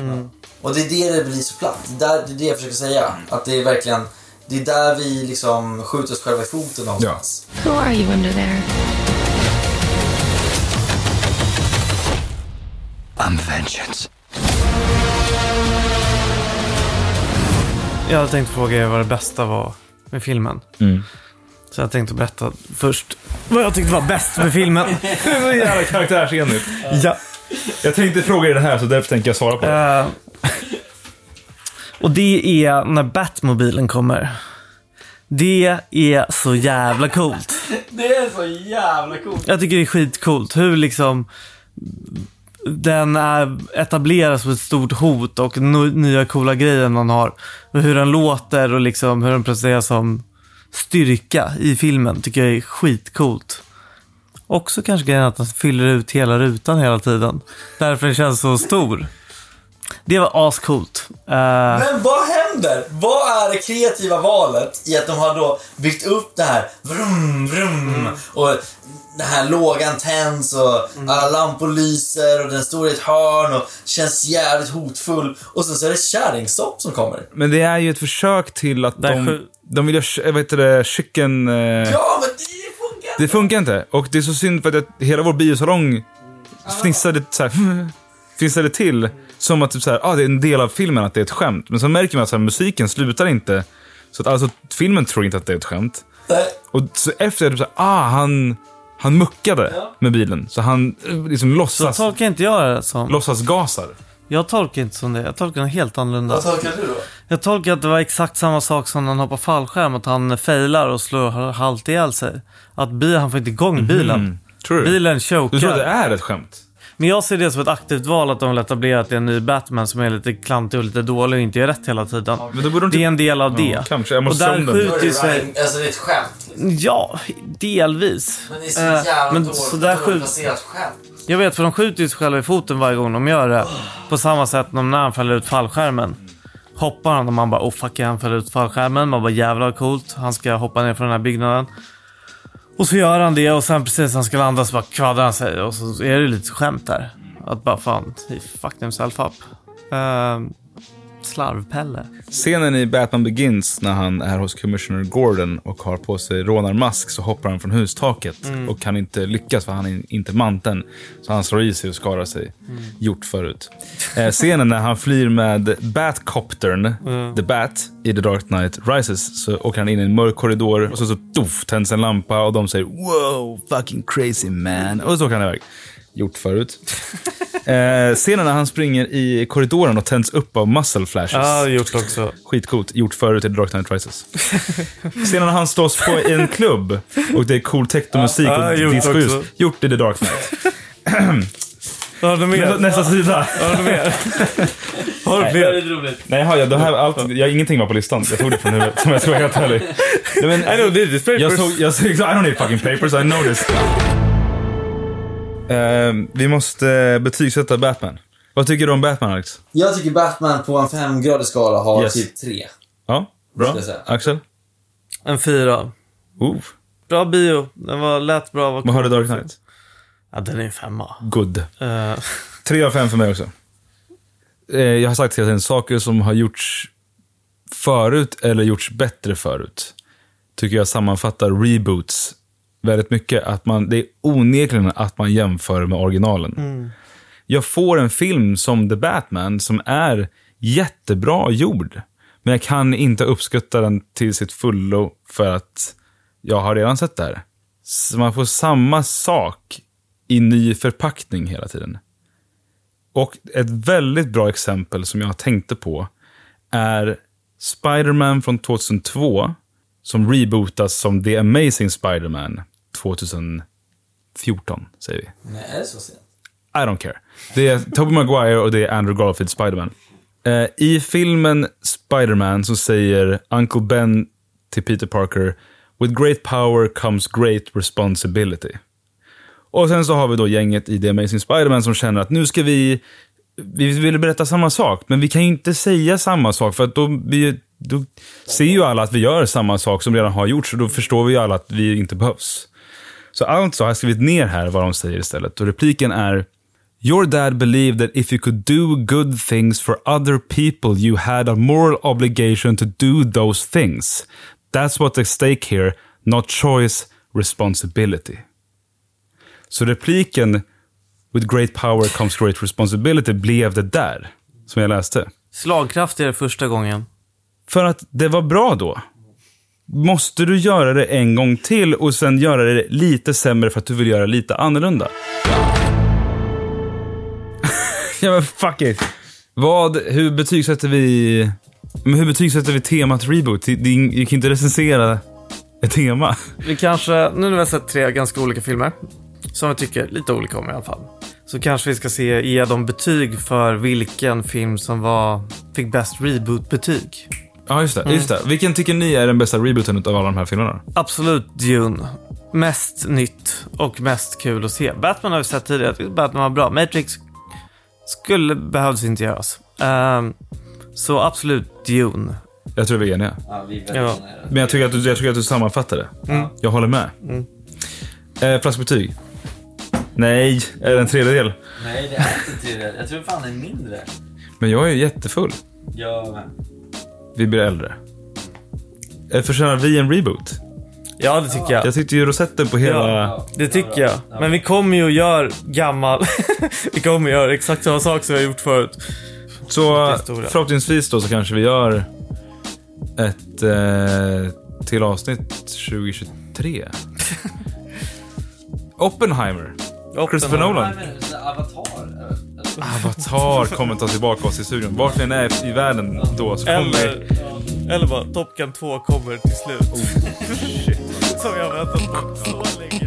Och det är det det blir så platt. Det, där, det är det jag försöker säga. Att det är verkligen, det är där vi liksom skjuter oss själva i foten någonstans. Who are you under there? I'm vengeance. Jag hade tänkt fråga er vad det bästa var med filmen. Mm. Så jag tänkte berätta först vad jag tyckte var bäst med filmen. Det är så jävla karaktärsenligt. Ja. Jag tänkte fråga er det här så därför tänker jag svara på det. Eh, och det är när Batmobilen kommer. Det är så jävla coolt. Det är så jävla coolt. Jag tycker det är skitcoolt hur liksom den är etableras som ett stort hot och nya coola grejer man har. Och hur den låter och liksom hur den presenteras som styrka i filmen tycker jag är skitcoolt. Också kanske grejen att den fyller ut hela rutan hela tiden. Därför den känns så stor. Det var ascoolt. Uh, Men vad händer? Vad är det kreativa valet i att de har då byggt upp det här vrum, vrum och den här lågan tänds och alla lampor lyser och den står i ett hörn och känns jävligt hotfull och sen så är det kärringstopp som kommer. Men det är ju ett försök till att Där de, de vill göra, vad heter det, chicken... Eh, Ja, men det funkar! Det funkar inte. Och det är så synd för att hela vår biosalong fnissade, så här, fnissade till. Som att typ så här, ah, det är en del av filmen att det är ett skämt. Men så märker man att så här, musiken slutar inte. Så att alltså filmen tror inte att det är ett skämt. Och så efter, typ så här, ah, han, han muckade med bilen. Så han eh, liksom så låtsas, tolkar inte jag det som. låtsas gasar. Jag tolkar inte som det. Jag tolkar det helt annorlunda. Vad tolkar du då? Jag tolkar att det var exakt samma sak som när han hoppar fallskärm. Att han failar och slår halt ihjäl sig. Att bil, han får inte igång bilen. Mhm. Tror du? Bilen chokar. Du tror att det är ett skämt? Men jag ser det som ett aktivt val att de vill etablera att det är en ny Batman som är lite klantig och lite dålig och inte gör rätt hela tiden. Men då borde de Det är en del av det. Ja, kanske. Jag måste och se om där den. skjuter ju sig... Alltså det är ett skämt. Liksom. Ja, delvis. Men det är så Eh, jävla men dåligt, så där dåligt placerat skämt. Jag vet, för de skjuter ju sig själva i foten varje gång de gör det. På samma sätt som när han fäller ut fallskärmen. Hoppar han och man bara, oh fuck, han fäller ut fallskärmen. Man bara, jävlar coolt. Han ska hoppa ner från den här byggnaden. Och så gör han det och sen precis när han ska landa så bara kvaddar han sig. Och så är det lite skämt där. Att bara fan, he fucked himself up. Uh, slarvpelle. Scenen i Batman Begins när han är hos Commissioner Gordon och har på sig rånarmask så hoppar han från hustaket Mm. och kan inte lyckas för han är inte manteln. Så han slår i sig och skadar sig. Gjort förut. Eh, scenen när han flyr med Batcoptern, The Bat, i The Dark Knight Rises så åker han in i en mörk korridor och så, så doff, tänds en lampa och de säger wow, fucking crazy man. Och så åker han iväg. Gjort förut. Eh, scenen när han springer i korridoren och tänds upp av muscle flashes. Ja, gjort också. Skitcoolt. Gjort förut i The Dark Knight Rises. Scenen när han slåss på i en klubb och det är cool technomusik Ja, och gjort discoljus. också. Gjort i The Dark Knight. Har du mer? Nästa, sida. Har du mer? Har du fler? Nej, har jag, det här, allt, jag, ingenting var på listan. Jag tog det från huvudet, som jag ska vara helt ärlig. I know this is papers. jag såg, jag såg, I don't need fucking papers, I know this. Ehm, vi måste betygsätta Batman. Vad tycker du om Batman, Alex? Jag tycker Batman på en femgradig skala har Yes. typ tre. Ja, bra. Axel? En fyra. Oh. Bra bio. Den var lätt bra. Var Vad har du Dark Knight? Ja, den är en femma. Good. Eh, Tre av fem för mig också. Eh, jag har sagt hela tiden, saker som har gjorts förut eller gjorts bättre förut, tycker jag sammanfattar reboots väldigt mycket. Att man, det är onekligen att man jämför med originalen. Mm. Jag får en film som The Batman som är jättebra gjord. Men jag kan inte uppskatta den till sitt fullo för att jag har redan sett det här. Så man får samma sak i ny förpackning hela tiden. Och ett väldigt bra exempel som jag tänkte på är Spider-Man från 2002 som rebootas som The Amazing Spider-Man 2014, säger vi. Nej, är det så sent? I don't care. Det är Tobey Maguire och det är Andrew Garfield Spider-Man. Eh, I filmen Spider-Man så säger Uncle Ben till Peter Parker With great power comes great responsibility. Och sen så har vi då gänget i The Amazing Spider-Man som känner att nu ska vi, vi vill berätta samma sak, men vi kan ju inte säga samma sak för att då, vi, då ser ju alla att vi gör samma sak som redan har gjorts och då förstår vi ju alla att vi inte behövs. Så alltså har jag skrivit ner här vad de säger istället. Och repliken är Your dad believed that if you could do good things for other people you had a moral obligation to do those things. That's what's at stake here, not choice, responsibility. Så repliken With great power comes great responsibility blev det där, som jag läste. slagkraftigare första gången. För att det var bra då. Måste du göra det en gång till och sen göra det lite sämre för att du vill göra lite annorlunda? ja men fuck it. Vad, hur betygsätter vi... Men hur betygsätter vi temat reboot? Det, det, vi kan inte recensera ett tema. Vi kanske, nu när vi har sett tre ganska olika filmer, som vi tycker lite olika om i alla fall, så kanske vi ska se, ge dem betyg för vilken film som var, fick bäst reboot-betyg. Ja, just det. Mm. Just det. Vilken tycker ni är den bästa rebooten av alla de här filmerna? Absolut Dune. Mest nytt och mest kul att se. Batman har vi sett tidigare, jag tyckte Batman var bra. Matrix skulle, behövdes inte göras. Ehm, så absolut Dune. Jag tror vi är eniga. Ja, vi är Ja. Men jag tycker att du, jag tycker att du sammanfattar det. Mm. Jag håller med. Mm. Eh, flaskbetyg? Nej, är det en tredjedel? Nej, det är inte tydligt. Jag tror fan det är mindre. Men jag är ju jättefull. Jag med. Vi blir äldre. Eh, Förtjänar vi en reboot? Ja, det tycker jag. Jag tyckte ju rosetten på hela... Ja, det tycker jag. Men vi kommer ju att göra gammal... vi kommer att göra exakt samma sak som vi har gjort förut. Så förhoppningsvis då så kanske vi gör ett eh, till avsnitt 2023. Oppenheimer. Christopher Nolan. Avatar? Avatar kommer ta tillbaka oss i studion. Vart vi än är i världen då så kommer Eller, eller bara Top Gun 2 kommer till slut. som jag väntat på så länge.